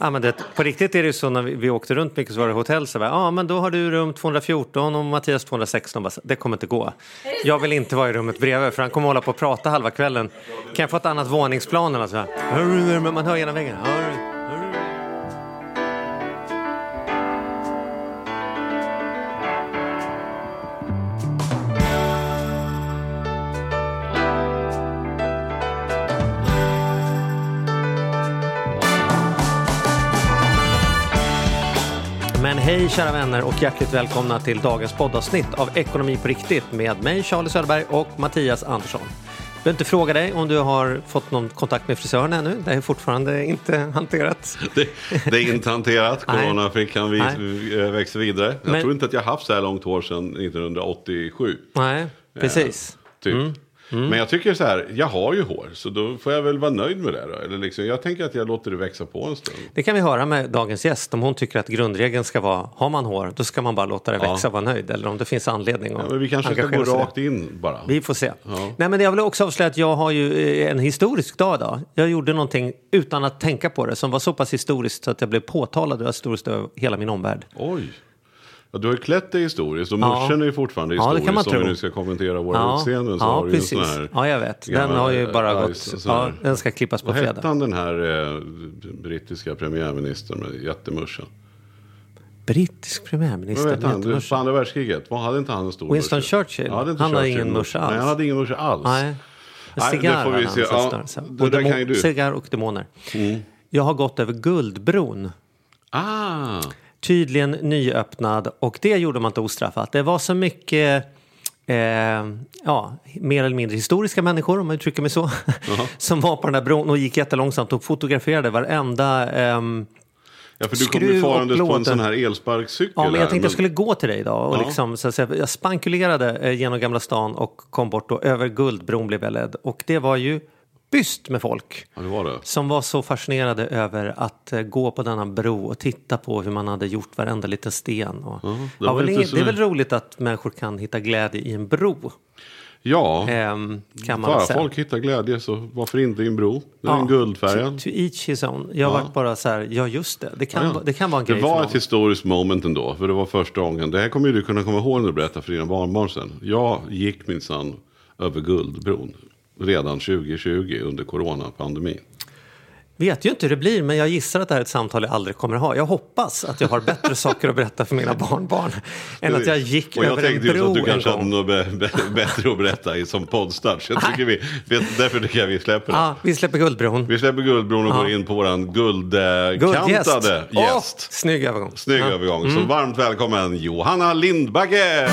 Ja, men det, på riktigt är det ju så när vi, vi åkte runt mycket så var det hotell så bara, ja men då har du rum 214 och Mattias 216. Bara, det kommer inte gå. Jag vill inte vara i rummet bredvid för han kommer hålla på och prata halva kvällen. Kan jag få ett annat våningsplan eller så här? Man hör genom väggen. Hej kära vänner och hjärtligt välkomna till dagens poddavsnitt av Ekonomi på riktigt med mig Charlie Söderberg och Mattias Andersson. Jag behöver inte fråga dig om du har fått någon kontakt med frisören ännu. Det är fortfarande inte hanterat. Det, det är inte hanterat. Coronafrickan vi, Nej. växer vidare. Jag Men- tror inte att jag haft så här långt hår sedan 1987. Nej, precis. Typ. Mm. Men jag tycker så här, jag har ju hår. Så då får jag väl vara nöjd med det då. Eller liksom, jag tänker att jag låter det växa på en stund. Det kan vi höra med dagens gäst om hon tycker att grundregeln ska vara har man hår då ska man bara låta det växa och vara nöjd eller om det finns anledning att Ja, men vi kanske ska gå rakt in bara. Vi får se. Ja. Nej, men jag vill också avslöja att jag har ju eh, en historisk dag idag. Jag gjorde någonting utan att tänka på det som var så pass historiskt så att jag blev påtalad och historiskt över hela min omvärld. Oj. Ja, du har ju klätt dig historiskt och Ja. morsen är ju fortfarande Ja, det kan man Om tro. vi nu ska kommentera våra Ja, utseenden så ja har du ju en precis. sån här... Ja, jag vet. Den har ju bara eh, gått. ice- sån Ja, den ska klippas på Vad fredag. han den här eh, brittiska premiärministern med jättemuschen? Brittisk Vad premiärminister. vet han? Du, på andra världskriget, vad hade inte han en stor Winston musche? Churchill? Ja, Han hade ingen musche alls. Nej, han hade ingen musche alls. Nej. Nej, det cigarr får vi se. Ja, det och demo- kan ju du. Mm. Cigarr och demoner. Jag har gått över Guldbron. Ah, tydligen nyöppnad och det gjorde man inte ostraffat. Det var så mycket eh, ja, mer eller mindre historiska människor om man uttrycker mig så som var på den där bron och gick jättelångsamt och fotograferade varenda ehm, ja, för du kom ju farandes på en sån här elsparkcykel. Ja, men jag här, tänkte jag skulle gå till dig idag och Ja. liksom, så att säga, jag spankulerade eh, genom Gamla stan och kom bort och över Guldbron blev jag ledd och det var ju byst med folk Ja, det var det. som var så fascinerade över att eh, gå på denna bro och titta på hur man hade gjort varenda liten sten. Och, det ja, var väl inget, det är väl roligt att människor kan hitta glädje i en bro. Ja, ehm, kan man säga. folk hittar glädje så varför inte i en bro? Den är Ja, en guldfärgad. To, to each his own. Jag har varit bara så här, ja just det, det kan, Ja. va- det kan vara en Det grej för var ett historiskt moment ändå, för det var första gången. Det här kommer ju du kunna komma ihåg när du berättar för dina barnbarn sen. Jag gick minsann över Guldbron redan 2020 under coronapandemin. Vet ju inte hur det blir, men jag gissar att det här är ett samtal jag aldrig kommer att ha. Jag hoppas att jag har bättre saker att berätta för mina barnbarn än att jag gick Och jag över en tänkte just bro att du en kanske hade gång. något bättre att berätta i som poddstart. Så jag tycker vi, därför tycker jag vi släpper det. Ja, vi släpper Guldbron. Vi släpper Guldbron och Ja. går in på våran guldkantade Guldgäst. gäst. Åh, snygg övergång. Snygg Ja. Mm. övergång. Så varmt välkommen Johanna Lindbagge!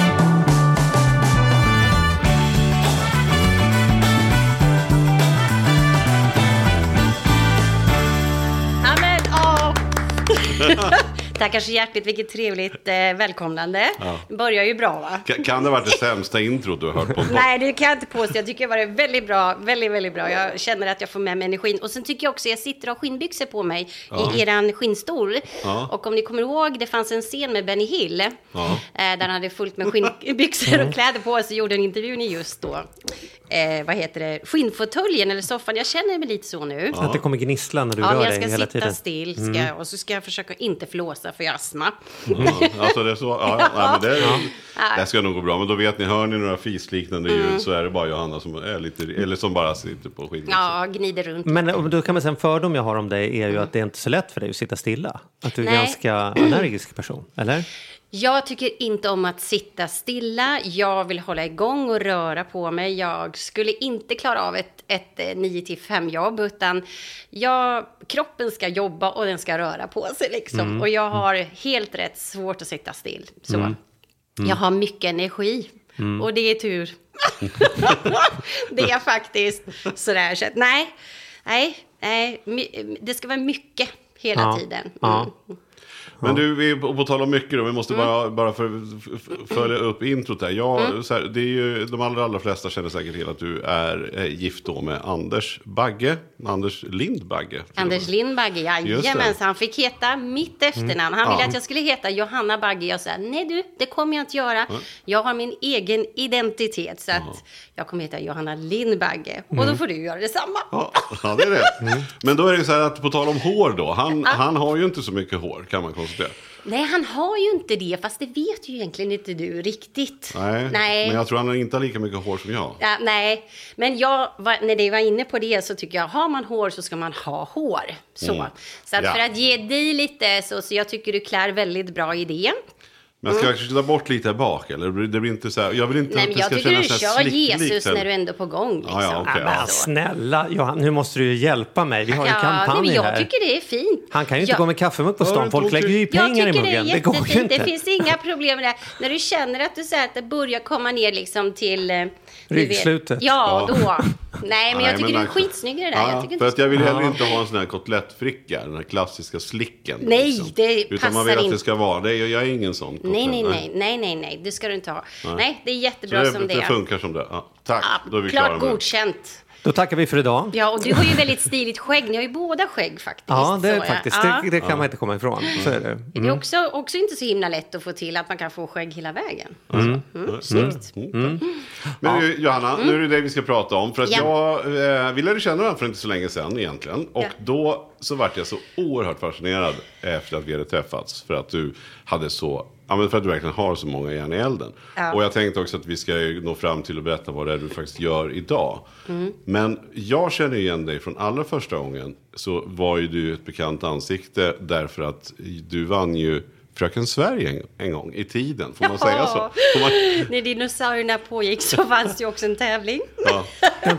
Tackar så hjärtligt, vilket trevligt eh, välkomnande. Det börjar ju bra va? Kan, kan det ha varit det sämsta introt du har hört på en? Nej, det kan jag inte påstå. Jag tycker det var väldigt bra, väldigt, väldigt bra. Jag känner att jag får med mig energin. Och sen tycker jag också, jag sitter och har skinnbyxor på mig i eran skinnstol. Ja. Och om ni kommer ihåg, det fanns en scen med Benny Hill. Ja. Eh, där han hade fullt med skinnbyxor och kläder på sig. Gjorde en intervju i just då. Eh, vad heter det? Skinnfåtöljen eller soffan. Jag känner mig lite så nu. Att det kommer gnissla när du Ja, rör men jag dig ska hela sitta tiden. Mm. still ska, jag- och så ska jag försöka inte flåsa för jag har astma. Ja, alltså det är så, ja, ja. men det, det ska nog gå bra. Men då vet ni, hör ni några fisliknande ljud så är det bara Johanna som är lite, eller som bara sitter på skidor. Ja, gnider runt. Men då kan man säga en fördom jag har om dig är ju att det är inte så lätt för dig att sitta stilla. Att du är en Nej. ganska energisk person, eller? Jag tycker inte om att sitta stilla. Jag vill hålla igång och röra på mig. Jag skulle inte klara av ett, ett eh, 9-5 jobb, utan jag, kroppen ska jobba och den ska röra på sig. Liksom. Och jag har helt rätt svårt att sitta still. Så. Jag har mycket energi. Och det är tur. det är faktiskt sådär. Så nej, nej, nej, det ska vara mycket hela Ja, tiden. ja. Men du, vi, på, tal om mycket då, vi måste Mm. bara, bara för, f- följa upp introt där. Jag, så här, det är ju, de allra, allra flesta känner säkert till att du är eh, gift då med Anders Bagge, Anders Lindbagge. Anders Lindbagge. Mm. jajamensan. Han fick heta mitt efternamn. Han ville Ja. att jag skulle heta Johanna Bagge. Jag sa, nej du, det kommer jag inte göra. Jag har min egen identitet. Så att jag kommer heta Johanna Lindbagge. Och Mm. då får du göra detsamma. Ja, ja, det är det. Mm. Men då är det så här att på tal om hår då. Han, han har ju inte så mycket hår kan man konstatera. Nej, han har ju inte det. Fast det vet ju egentligen inte du riktigt. Nej, Nej. men jag tror han inte har lika mycket hår som jag. Ja, nej, men jag, när det var inne på det så tycker jag, har man hår så ska man ha hår. Så, Mm. så att Ja. för att ge dig lite så, så jag tycker du klär väldigt bra i det. Men ska jag ta bort lite här bak eller? Det blir inte så här, jag vill inte Nej, att men det jag ska tycker du kännas så här kör slicklikt Jesus heller. när du ändå är på gång. Liksom. Ja, ja, okej, Ja, ja. så. Snälla Johan, nu måste du ju hjälpa mig. Vi har en nej, kampanj jag här. tycker det är fint. Han kan ju inte jag, gå med kaffemugg på stan. det Folk lägger ju jag pengar i tycker det muggen. Det går ju inte. Det finns inga problem med det. När du känner att du säger att det börjar komma ner liksom till... Ryggslutet. Ja, Ja. då. Nej, men jag tycker du är alltså- skitsnygg i det där. Ja, jag tycker för att jag vill heller inte ha en sån här kotlettfricka, den här klassiska slicken. liksom. Nej, det Utan man passar vill att det inte. ska vara, det är, jag är ingen sån Nej, kotlett, nej, nej, nej, nej, nej, det ska du inte ha. Nej, det är jättebra det, som det det är. funkar som det. Ja, tack, Ja, då är vi klara klart med det. godkänt. Då tackar vi för idag. Ja, och du har ju väldigt stiligt skägg. Ni har ju båda skägg faktiskt. Ja, det är Så, faktiskt. ja. Det, det kan man inte komma ifrån. Så är det. Det är också, också inte så himla lätt att få till att man kan få skägg hela vägen. Mm. Snyggt. Men Johanna, nu är det det vi ska prata om. För att Mm. Ja. jag, eh, vi lärde känna varandra för inte så länge sedan egentligen. Och Ja. då så vart jag så oerhört fascinerad efter att vi hade träffats. För att du hade så, ja men för att du verkligen har så många järn i elden. Ja. Och jag tänkte också att vi ska nå fram till att berätta vad det är du faktiskt gör idag. Mm. Men jag känner igen dig från allra första gången. Så var ju du ett bekant ansikte därför att du vann ju Fröken Sverige en, en gång i tiden. Får man säga så? Man, När dinosaurierna pågick så fanns det ju också en tävling. ja. Men,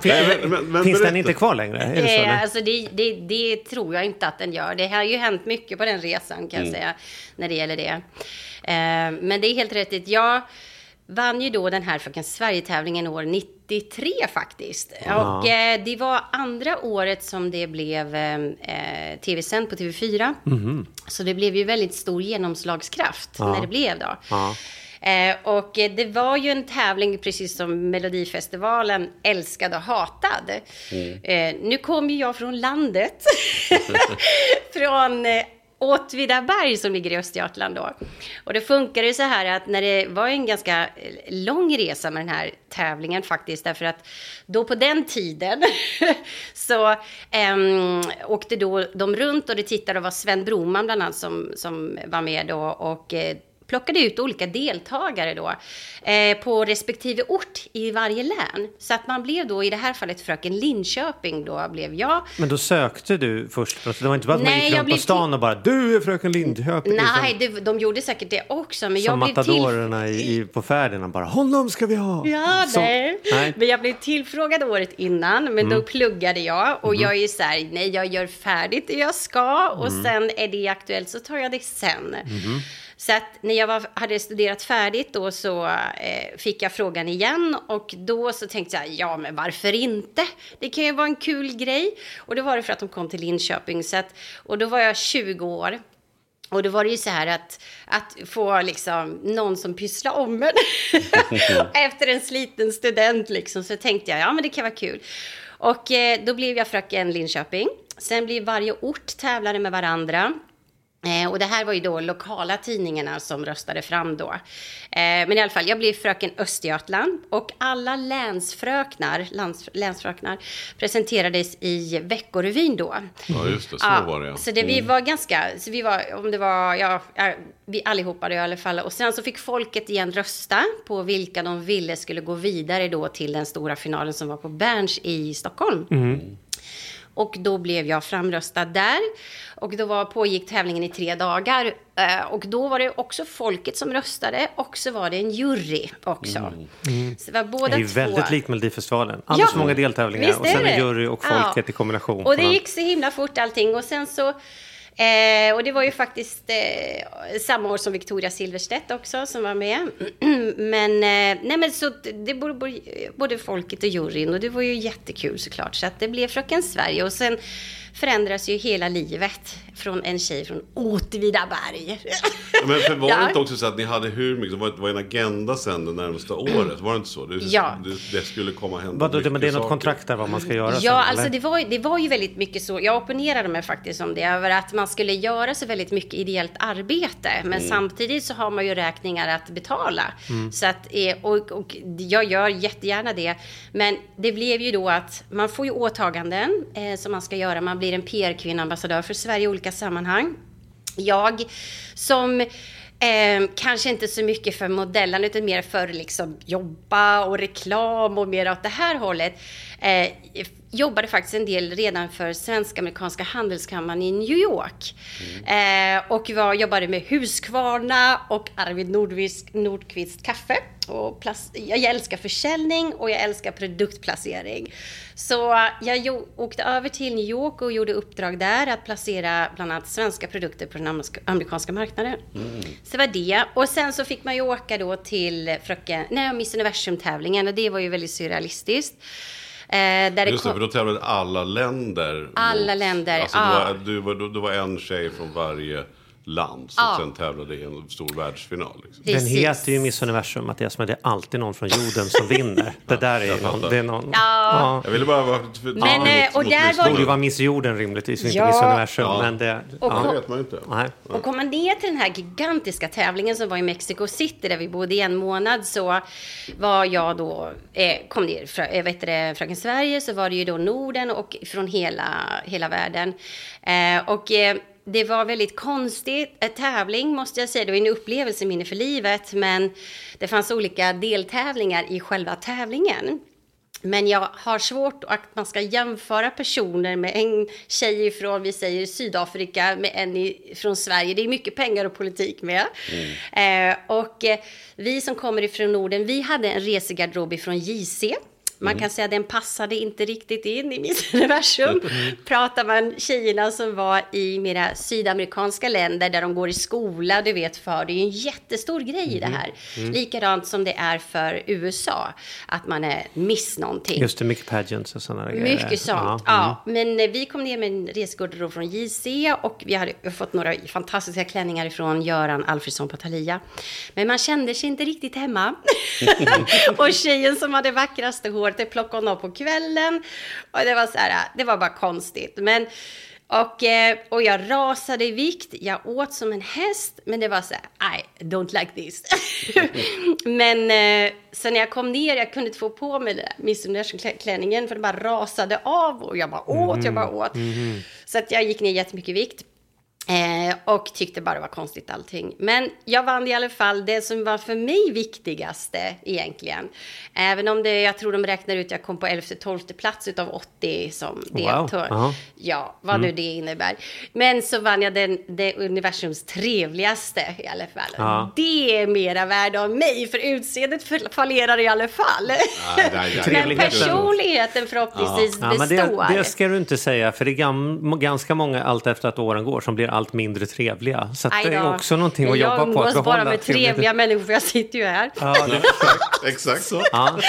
men- men- finns den berätta. inte kvar längre? Är det så, Eh, alltså det, det, det tror jag inte att den gör. Det har ju hänt mycket på den resan kan jag säga när det gäller det. Eh, men det är helt rätt. Jag vann ju då den här Fröken Sverige-tävlingen år 93 faktiskt. Och eh, det var andra året som det blev eh, tv-sänd på TV4. Så det blev ju väldigt stor genomslagskraft när det blev då. Ja. Eh, och eh, det var ju en tävling, precis som Melodifestivalen, älskad och hatad. Eh, nu kom ju jag från landet. från eh, Åtvidaberg som ligger i Östergötland då. Och det funkade ju så här att när det var en ganska eh, lång resa med den här tävlingen faktiskt, därför att då på den tiden så ehm, åkte då de runt och det tittade och var Sven Broman bland annat som, som var med då och eh, plockade ut olika deltagare då eh, på respektive ort i varje län. Så att man blev då i det här fallet Fröken Linköping då blev jag. Men då sökte du först? Det var inte bara att man Nej, gick jag runt på stan och bara du är fröken Lindköping. Nej, det, de gjorde säkert det också, men som jag blev till... matadorerna i, i, på färderna bara honom ska vi ha. Ja, Så- nej. nej. Men jag blev tillfrågad året innan, men Mm. då pluggade jag. Och Mhm. jag är ju så här, nej jag gör färdigt det jag ska och sen är det aktuellt så tar jag det sen. Så att när jag var, hade studerat färdigt då så eh, fick jag frågan igen och då så tänkte jag, ja men varför inte? Det kan ju vara en kul grej. Och då var det för att de kom till Linköping. Så att, och då var jag 20 år. Och då var det ju så här att, att få liksom någon som pysslar om en efter en sliten student liksom, så tänkte jag, ja men det kan vara kul. Och eh, då blev jag fröken Linköping. Sen blev varje ort tävlade med varandra. Eh, och det här var ju då lokala tidningarna som röstade fram då. Eh, men i alla fall, jag blev fröken Östergötland och alla länsfröknar, lands, länsfröknar presenterades i Veckorevyn då. Ja, just det. Så Ja, var det. ja. Så det, vi var ganska, så vi var, om det var, ja, vi allihopa då i alla fall. Och sen så fick folket igen rösta på vilka de ville skulle gå vidare då till den stora finalen som var på Berns i Stockholm. Och då blev jag framröstad där. Och då var, pågick tävlingen i tre dagar. Eh, Och då var det också folket som röstade och så var det en jury också. Så det var båda Det är ju två. väldigt likt Melodifestivalen. Alldeles för många deltävlingar och sen en jury och Ja. folket i kombination. Och det gick så himla fort allting. Och sen så... Eh, och det var ju faktiskt eh, samma år som Victoria Silvstedt också som var med. men, eh, nej men så det både, både- eh, både folket och juryn och det var ju jättekul såklart. Så att det blev Fröken Sverige och sen förändras ju hela livet från en tjej från Åtvidaberg. Ja, Men för var det Ja. inte också så att ni hade hur mycket, det var, en agenda sen det närmaste året? Var det inte så? Det, Ja. det, det skulle komma hända Vadå, det, men det är mycket något saker. kontrakt där vad man ska göra sen, Ja, alltså eller? det var, ju- det var ju väldigt mycket så. Jag opponerade mig faktiskt om det. Över att man skulle göra så väldigt mycket ideellt arbete. Men samtidigt så har man ju räkningar att betala. Så att, eh, och, och jag gör jättegärna det. Men det blev ju då att man får ju åtaganden eh, som man ska göra. Man blir en PR-kvinna, ambassadör för Sverige i olika sammanhang. Jag som eh, kanske inte så mycket för modellen utan mer för liksom jobba och reklam och mer åt det här hållet. Eh, jobbade faktiskt en del redan för Svensk-amerikanska handelskammaren i New York. Eh, och var, jobbade med Husqvarna och Arvid Nordqvist, Nordqvist kaffe. Och jag älskar försäljning och jag älskar produktplacering. Så jag åkte över till New York och gjorde uppdrag där att placera bland annat svenska produkter på den amerikanska- marknaden. Så det var det. Och sen så fick man ju åka då till fröken, nej, Miss Universum-tävlingen och det var ju väldigt surrealistiskt. Eh, där Just det, kom- för då tävlade alla länder. Alla länder, Alltså, ja. det, var, du var, det var en tjej från varje land som Ja. sen tävlade i en stor världsfinal. Liksom. Den heter ju Miss Universum, Mattias, men det är alltid någon från jorden som vinner. Det där är någon... Det är någon Ja. Jag ville bara vara... Men, eh, och där var Det borde ju vara Miss Jorden rimligtvis, inte Ja. Miss Universum. Ja. Men det... Och Ja, ja. det vet man inte. Nej. Och kom man ner till den här gigantiska tävlingen som var i Mexico City där vi bodde i en månad så var jag då, eh, kom ner, frö, eh, vet det, Fröken Sverige så var det ju då Norden och från hela, hela världen. Eh, och eh, det var väldigt konstigt, en tävling måste jag säga, det var en upplevelse minne för livet men det fanns olika deltävlingar i själva tävlingen. Men jag har svårt att man ska jämföra personer med en tjej från, vi säger Sydafrika, med en i, från Sverige. Det är mycket pengar och politik med. Eh, och eh, vi som kommer ifrån Norden, vi hade en resegarderob ifrån JC. Man kan säga att den passade inte riktigt in i Miss Universum. Pratar man tjejerna som var i mera sydamerikanska länder där de går i skola, du vet för, det är ju en jättestor grej i det här. Likadant som det är för USA, att man är miss någonting. Just det, mycket pageants och sådana grejer. Mycket sånt. Ja, Men eh, vi kom ner med en resegård från JC och vi hade fått några fantastiska klänningar från Göran Alfredsson på Thalia. Men man kände sig inte riktigt hemma. och tjejen som hade vackraste håret, det plockade hon av på kvällen. Och det var så här, det var bara konstigt. Men och, eh, och jag rasade i vikt, jag åt som en häst, men det var så här, I don't like this. men eh, så när jag kom ner, jag kunde inte få på mig Miss Universum-klänningen för det bara rasade av och jag bara åt, jag bara åt. Så att jag gick ner jättemycket i vikt. Eh, och tyckte bara det var konstigt allting. Men jag vann i alla fall det som var för mig viktigaste egentligen. Även om det, jag tror de räknar ut, jag kom på 11-12 plats utav 80 som Wow, deltog. ja. Ja, vad nu det innebär. Men så vann jag den, det universums trevligaste i alla fall. Ja. Det är mera värde av mig, för utseendet fall- fallerar i alla fall. Nej, nej, nej. Men personligheten förhoppningsvis Ja, men det, består. det ska du inte säga, för det är gam, ganska många allt efter att åren går som blir allt mindre trevliga. Så det är också någonting att jag jobba på. umgås Att behålla bara med trevliga människor, för jag sitter ju här. Ja, det, Exakt så. ja. Vi,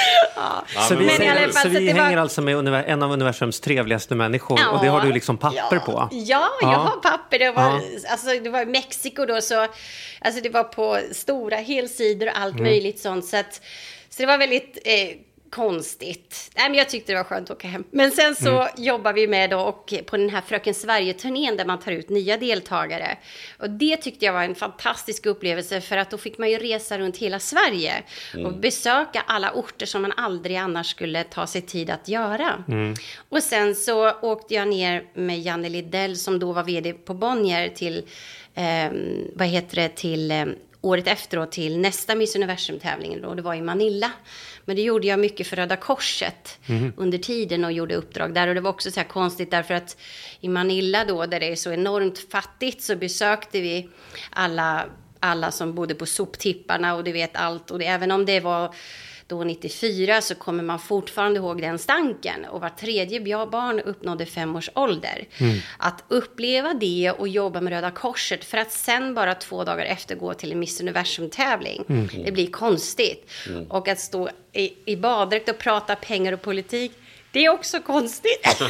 Men så vi det var- hänger alltså med en av universums trevligaste människor och det har du liksom papper ja. på. Ja, jag Ja. har papper. Det var, Ja. alltså, det var i Mexiko då, så alltså, det var på stora helsidor och allt Mm. möjligt sånt. Så, att, så det var väldigt eh, konstigt. Nej, men jag tyckte det var skönt att åka hem. Men sen så Mm. jobbar vi med då och på den här Fröken Sverige-turnén där man tar ut nya deltagare. Och det tyckte jag var en fantastisk upplevelse för att då fick man ju resa runt hela Sverige och besöka alla orter som man aldrig annars skulle ta sig tid att göra. Och sen så åkte jag ner med Janne Lidell som då var vd på Bonnier till, eh, vad heter det, till eh, året efteråt till nästa Miss Universum-tävlingen och det var i Manila. Men det gjorde jag mycket för Röda Korset under tiden och gjorde uppdrag där. Och det var också så här konstigt därför att i Manila då, där det är så enormt fattigt, så besökte vi alla, alla som bodde på soptipparna och du vet allt. Och det, även om det var då 94 så kommer man fortfarande ihåg den stanken. Och var tredje barn uppnådde fem års ålder. Att uppleva det och jobba med Röda Korset för att sen bara två dagar efter gå till en Miss Universum-tävling. Det blir konstigt. Och att stå i, i baddräkt och prata pengar och politik. Det är också konstigt.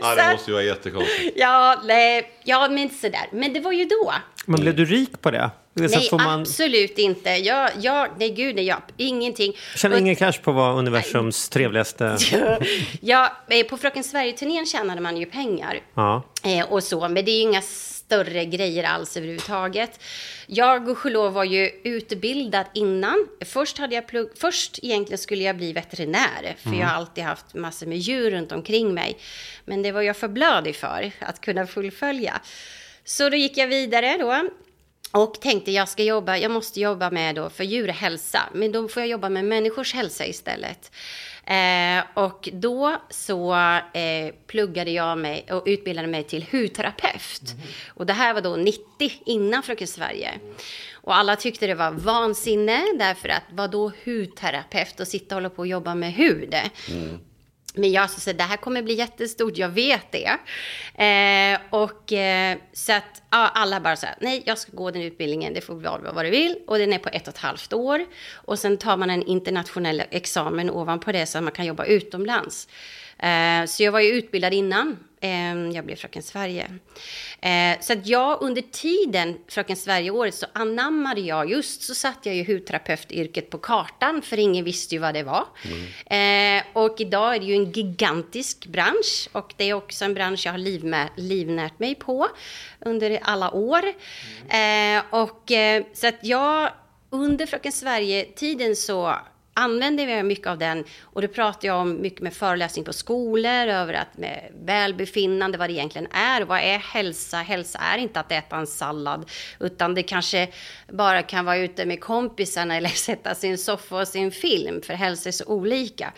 Ja, det måste ju vara jättekonstigt. ja, nej, ja, men sådär. Men det var ju då. Men blev du rik på det? Nej, man, absolut inte. Jag, jag, nej, gud, nej, jag, ingenting. tjänar Och- ingen cash på vara universums trevligaste... ja, eh, på Fröken Sverige-turnén tjänade man ju pengar. Ja. Eh, och så, men det är ju inga större grejer alls överhuvudtaget. Jag, gudskelov, var ju utbildad innan. Först, hade jag plugg, först egentligen skulle jag bli veterinär, för jag har alltid haft massor med djur runt omkring mig. Men det var jag för blödig för att kunna fullfölja. Så då gick jag vidare då. Och tänkte jag ska jobba, jag måste jobba med då för djurhälsa, men då får jag jobba med människors hälsa istället. Eh, och då så eh, pluggade jag mig och utbildade mig till hudterapeut. Och det här var då 90, innan Fröken Sverige. Och alla tyckte det var vansinne, därför att vad då hudterapeut och sitta och hålla på och jobba med hud? Mm. Men jag sa så det här kommer bli jättestort, jag vet det. Eh, och eh, så att ja, alla bara så här, nej jag ska gå den utbildningen, det får vara vad du vill. Och den är på ett och ett halvt år. Och sen tar man en internationell examen ovanpå det så att man kan jobba utomlands. Eh, så jag var ju utbildad innan eh, jag blev Fröken Sverige. Eh, så att jag under tiden Fröken Sverige-året så anammade jag, just så satte jag ju hudterapeutyrket på kartan för ingen visste ju vad det var. Eh, och idag är det ju en gigantisk bransch och det är också en bransch jag har livmä- livnärt mig på under alla år. Eh, och eh, så att jag under Fröken Sverige-tiden så använder vi mycket av den och då pratar jag om mycket med föreläsning på skolor över att med välbefinnande, vad det egentligen är. Vad är hälsa? Hälsa är inte att äta en sallad, utan det kanske bara kan vara ute med kompisarna eller sätta sig i en soffa och se en film, för hälsa är så olika.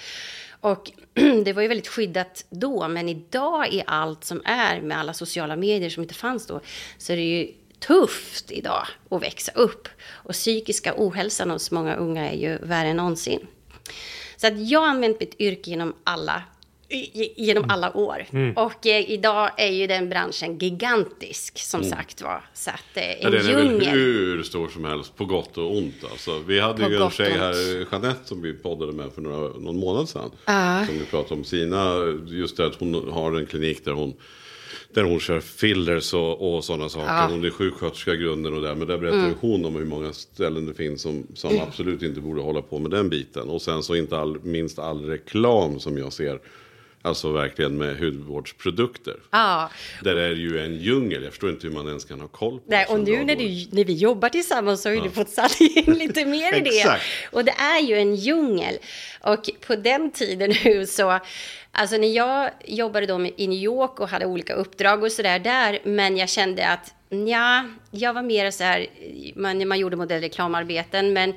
Och det var ju väldigt skyddat då, men idag i allt som är med alla sociala medier som inte fanns då, så är det ju tufft idag att växa upp. Och psykiska ohälsan hos många unga är ju värre än någonsin. Så att jag har använt mitt yrke genom alla, genom alla år. Och eh, idag är ju den branschen gigantisk, som sagt var. Så att eh, Ja, en den är väl djungel. hur stor som helst, på gott och ont. Alltså. Vi hade På ju en tjej här, Jeanette, som vi poddade med för några, någon månad sedan. Som vi pratade om sina, just det att hon har en klinik där hon där hon kör fillers och, och sådana saker. Hon är sjuksköterska i grunden och där. Men där berättar Mm. hon om hur många ställen det finns som, som absolut inte borde hålla på med den biten. Och sen så inte all, minst all reklam som jag ser. Alltså verkligen med hudvårdsprodukter. Ja, Där är det ju en djungel. Jag förstår inte hur man ens kan ha koll på Nej, och nu när, du, när vi jobbar tillsammans så har ju du fått sanna in lite mer i det. Exakt. Och det är ju en djungel. Och på den tiden nu så, alltså när jag jobbade då i New York och hade olika uppdrag och sådär där, men jag kände att ja, jag var mer så här, man, man gjorde modellreklamarbeten, men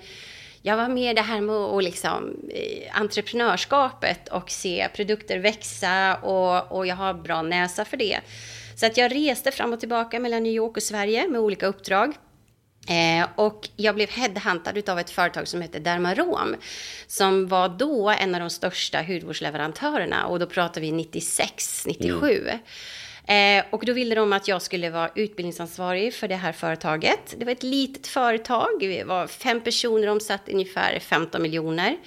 jag var mer det här med att liksom, eh, entreprenörskapet och se produkter växa och, och jag har bra näsa för det. Så att jag reste fram och tillbaka mellan New York och Sverige med olika uppdrag. Eh, och jag blev headhuntad av ett företag som heter Dermarom. Som var då en av de största hudvårdsleverantörerna. Och då pratar vi 96, 97. Eh, och då ville de att jag skulle vara utbildningsansvarig för det här företaget. Det var ett litet företag. Vi var fem personer omsatt ungefär 15 miljoner.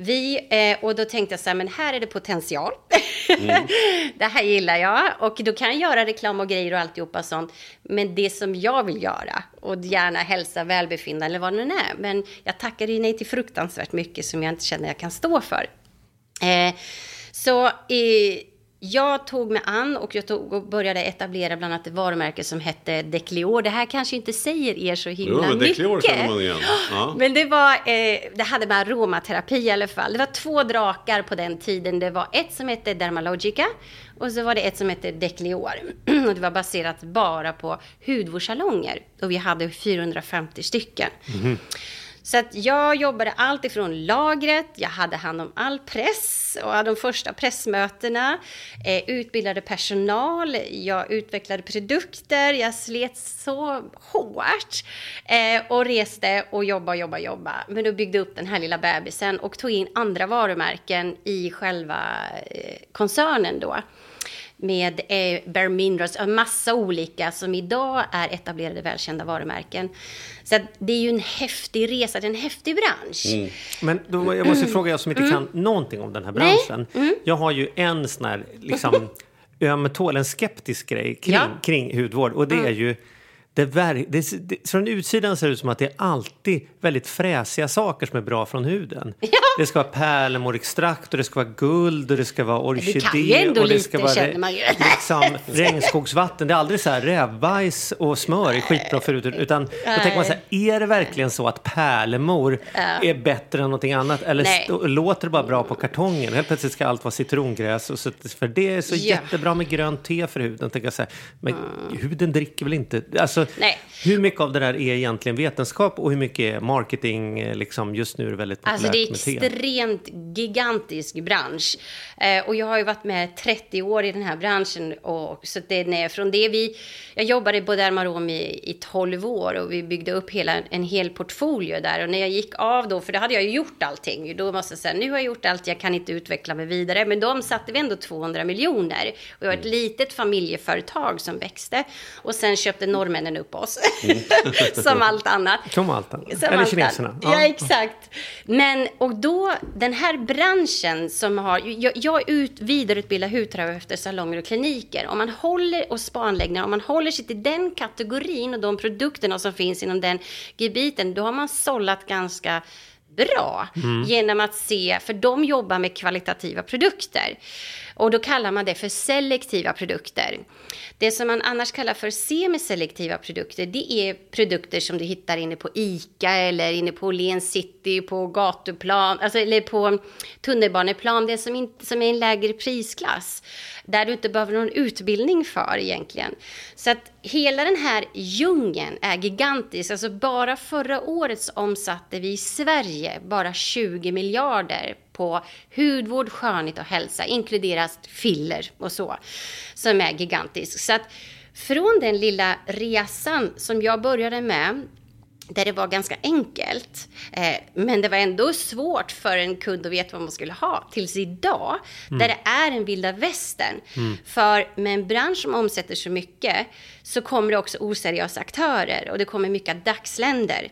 Vi, eh, och då tänkte jag så här, men här är det potential. det här gillar jag. Och då kan jag göra reklam och grejer och alltihopa sånt. Men det som jag vill göra, och gärna hälsa, välbefinnande eller vad det nu är. Men jag tackade nej till fruktansvärt mycket som jag inte känner jag kan stå för. Eh, så eh, jag tog mig an och jag tog och började etablera bland annat ett varumärke som hette Declior. Det här kanske inte säger er så himla Jo, mycket. Declior känner man igen. Ja. Men det var, eh, det hade med aromaterapi i alla fall. Det var två drakar på den tiden. Det var ett som hette Dermalogica och så var det ett som hette Declior. och det var baserat bara på hudvårdssalonger. Och vi hade 450 stycken. Så att jag jobbade allt ifrån lagret, jag hade hand om all press och de första pressmötena, eh, utbildade personal, jag utvecklade produkter, jag slet så hårt eh, och reste och jobba, jobba, jobba. Men då byggde upp den här lilla bebisen och tog in andra varumärken i själva eh, koncernen då med eh, Bare Minerals, en massa olika som idag är etablerade välkända varumärken. Så att det är ju en häftig resa, det är en häftig bransch. Mm. Men då, jag måste fråga, jag som inte kan någonting om den här branschen. Jag har ju en sån här, liksom, öm tål, en skeptisk grej kring, Ja. kring hudvård. Och det är ju, det, det, det, från utsidan ser det ut som att det är alltid väldigt fräsiga saker som är bra från huden. Det ska vara pärlemorextrakt och det ska vara guld och det ska vara orkidé. kan ju ändå och det lite, ska vara känner man ju. liksom, regnskogsvatten. Det är aldrig så här rävbajs och smör är skitbra för huden. Utan då tänker man så här, är det verkligen så att pärlemor är bättre än någonting annat? Eller Nej. stå, låter det bara bra på kartongen? Helt plötsligt ska allt vara citrongräs. Och så, för det är så Ja. jättebra med grönt te för huden. Tänker jag så här. Men huden dricker väl inte... Alltså, Nej. hur mycket av det där är egentligen vetenskap och hur mycket är marketing? eh, Liksom, just nu är det väldigt populärt Alltså det är extremt gigantisk bransch. Eh, och jag har ju varit med 30 år i den här branschen. Och, så det är från det vi... Jag jobbade på Dermarom i, i 12 år och vi byggde upp hela, en hel portfolio där. Och när jag gick av då, för då hade jag ju gjort allting. Då måste jag säga, nu har jag gjort allt, jag kan inte utveckla mig vidare. Men de satte vi ändå 200 miljoner. Och jag var ett litet familjeföretag som växte. Och sen köpte norrmännen upp oss. som allt annat. Som allt annat. Som Eller kineserna. annat. Ja, exakt. Men, och då, den här branschen som har... Jag, jag ut, vidareutbildar hudterapeuter, salonger och kliniker. Om man håller, och spaanläggningar, om man håller sig till den kategorin och de produkterna som finns inom den gebiten, då har man sållat ganska bra genom att se, för de jobbar med kvalitativa produkter. Och då kallar man det för selektiva produkter. Det som man annars kallar för semiselektiva produkter, det är produkter som du hittar inne på ICA eller inne på Åhléns City, på gatuplan, alltså, eller på tunnelbaneplan, det som, inte, som är en lägre prisklass. Där du inte behöver någon utbildning för egentligen. Så att hela den här djungeln är gigantisk. Alltså bara förra året så omsatte vi i Sverige bara 20 miljarder på hudvård, skönhet och hälsa, inkluderas filler och så, som är gigantisk. Så att från den lilla resan som jag började med, där det var ganska enkelt, eh, men det var ändå svårt för en kund att veta vad man skulle ha, tills idag, där det är en vilda västern. För med en bransch som omsätter så mycket, så kommer det också oseriösa aktörer och det kommer mycket dagsländer.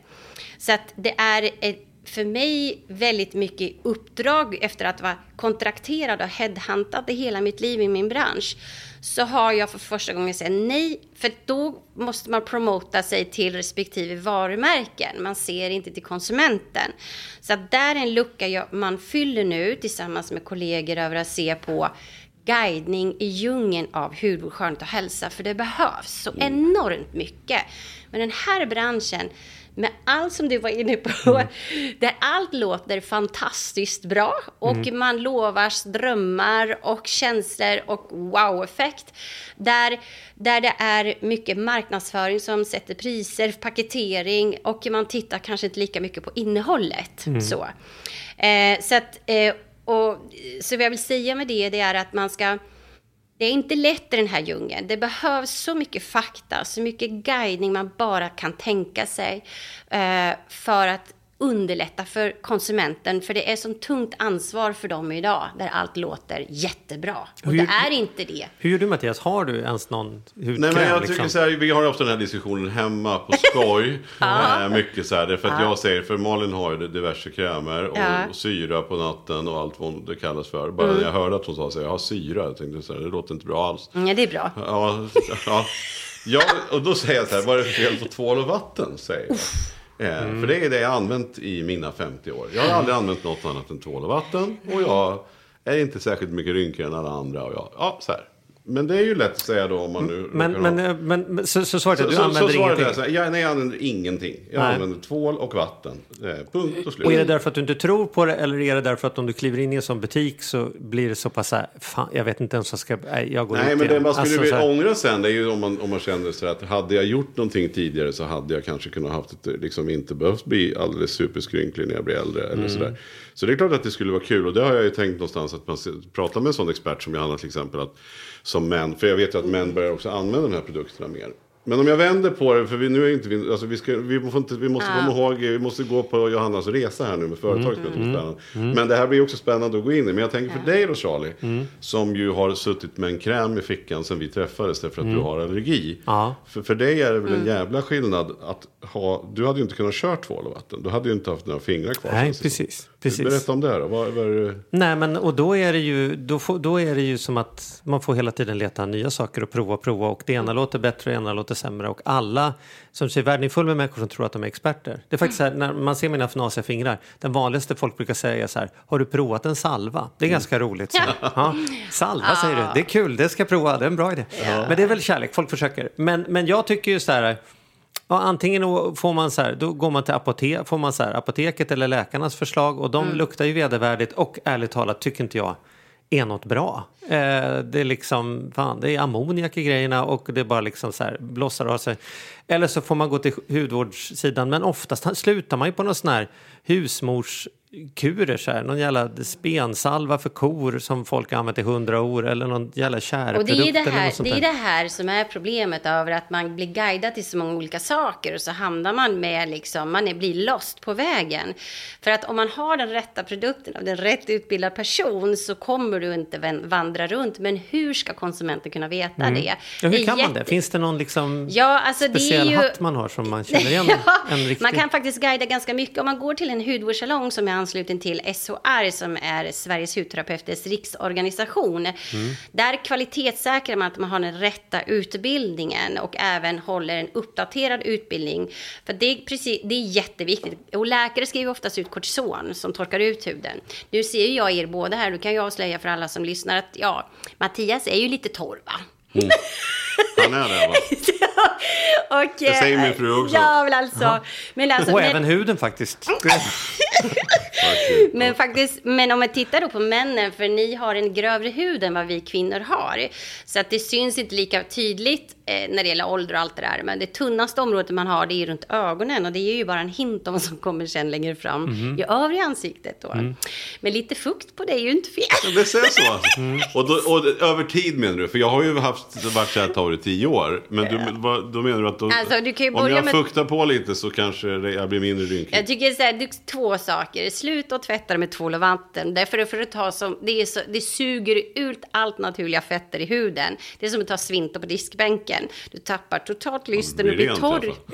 Så att det är ett för mig väldigt mycket uppdrag efter att vara kontrakterad och headhuntad i hela mitt liv i min bransch. Så har jag för första gången sagt nej, för då måste man promota sig till respektive varumärken. Man ser inte till konsumenten. Så att där är en lucka jag, man fyller nu tillsammans med kollegor över att se på guidning i djungeln av hudvård, skönhet och hälsa. För det behövs så enormt mycket. Men den här branschen med allt som du var inne på, där allt låter fantastiskt bra och man lovar drömmar och känslor och wow-effekt. Där, där det är mycket marknadsföring som sätter priser, paketering och man tittar kanske inte lika mycket på innehållet. Så, eh, så, att, eh, och, så vad jag vill säga med det, det är att man ska det är inte lätt i den här djungeln. Det behövs så mycket fakta, så mycket guidning man bara kan tänka sig eh, för att underlätta för konsumenten. För det är som tungt ansvar för dem idag, där allt låter jättebra. Och Hur- det är inte det. Hur gör du Mattias? Har du ens någon hudkräm? Nej men jag tycker liksom? så här, vi har ofta den här diskussionen hemma på skoj. eh, mycket så här, därför att jag säger, för Malin har ju diverse krämer och, Ja. Mm. och syra på natten och allt vad det kallas för. Bara när jag hörde att hon sa så här, jag har syra, jag tänkte så här, det låter inte bra alls. Mm, Ja, det är bra. Ja, ja. ja, och då säger jag så här, vad är det för fel på tvål och vatten? Säger jag. Eh, För det är det jag har använt i mina 50 år. Jag har aldrig använt något annat än tvål och vatten. Och jag är inte särskilt mycket rynkigare än alla andra. Och jag, ja, så här. Men det är ju lätt att säga då om man nu... Men, råkar ha- men, eh, men, men så, så svaret är så, att du så, så använder är ingenting? så här, ja, nej, jag använder ingenting. Jag Nej. använder tvål och vatten. Eh, punkt och slut. Och är det därför att du inte tror på det eller är det därför att om du kliver in i en sån butik så blir det så pass så här, fan, jag vet inte ens vad ska, nej, jag går Nej, ut men det man skulle Alltså, så här- ångra sen det är ju om man, om man känner så att hade jag gjort någonting tidigare så hade jag kanske kunnat haft ett, liksom inte behövt bli alldeles superskrynklig när jag blir äldre. Eller Mm. sådär. Så det är klart att det skulle vara kul och det har jag ju tänkt någonstans att man pratar med en sån expert som Johanna till exempel. Att, som män, för jag vet ju att män börjar också använda de här produkterna mer. Men om jag vänder på det, för vi, nu är inte vi, alltså vi, ska, vi, får inte, vi måste komma ihåg, vi måste gå på Johannas resa här nu med företaget. Mm. Spännande. Men det här blir också spännande att gå in i. Men jag tänker för dig då Charlie, som ju har suttit med en kräm i fickan sen vi träffades därför att du har allergi. Ja. För, för dig är det väl en jävla skillnad att ha, du hade ju inte kunnat köra tvål och vatten. Du hade ju inte haft några fingrar kvar. Nej, precis. Precis. Berätta om det då. Vad, vad är det? Nej, men och då är det ju, då, får, då är det ju som att man får hela tiden leta nya saker och prova och prova och det ena låter bättre och det ena låter sämre och alla som säger världen är full med människor som tror att de är experter. Det är faktiskt så här, när man ser mina fnasiga fingrar, den vanligaste folk brukar säga så här, har du provat en salva? Det är ganska roligt. Så. Ja, salva säger du, det är kul, det ska jag prova, det är en bra idé. Men det är väl kärlek, folk försöker. Men, men jag tycker ju så här, Ja, antingen får man så här, då går man till apotek, får man så här, apoteket eller läkarnas förslag och de luktar ju vedervärdigt och ärligt talat tycker inte jag är något bra. Eh, det är liksom, fan, det är ammoniak i grejerna och det är bara liksom så här blossar av sig. Eller så får man gå till hudvårdssidan men oftast slutar man ju på någon sån här husmorskurer så här, någon jävla spensalva för kor som folk har använt i hundra år eller någon jävla Och kärprodukt det är det här, det är det här som är problemet över att man blir guidad till så många olika saker och så hamnar man med liksom, man är, blir lost på vägen. För att om man har den rätta produkten av den rätt utbildad person så kommer du inte vandra runt. Men hur ska konsumenten kunna veta det? Mm. Ja, hur är kan man jätte- det? Finns det någon liksom Ja, alltså det speciell ju... hatt man har som man känner igen Ja? Man kan faktiskt guida ganska mycket. Om man går till en hudvårdssalong som är ansluten till SHR som är Sveriges hudterapeuters riksorganisation. Mm. Där kvalitetssäkrar man att man har den rätta utbildningen och även håller en uppdaterad utbildning. För det är, precis, det är jätteviktigt. Och läkare skriver oftast ut kortison som torkar ut huden. Nu ser ju jag er båda här, då kan jag avslöja för alla som lyssnar att ja, Mattias är ju lite torr va? Han är det va? och, Det säger min fru också. Ja, men alltså. Men alltså och men- även huden faktiskt. Men faktiskt, men om man tittar då på männen, för ni har en grövre hud än vad vi kvinnor har. Så att det syns inte lika tydligt när det gäller ålder och allt det där. Men det tunnaste området man har det är ju runt ögonen och det är ju bara en hint om vad som kommer sen längre fram Mhm. i övriga ansiktet då. Mm. Men lite fukt på det är ju inte fel. Ja, Det säger så alltså. Och, då, och över tid menar du? För jag har ju haft, varit så här år i tio år. Men du, då menar du att då, Alltså, du kan ju om jag med- fuktar på lite så kanske det- jag blir mindre rynkig? Jag tycker så här, det är två saker. Sluta att tvätta det med tvål och vatten. Därför för att ta som, det, är så, det suger ut allt naturliga fetter i huden. Det är som att ta svinter på diskbänken. Du tappar totalt lysten och blir torr.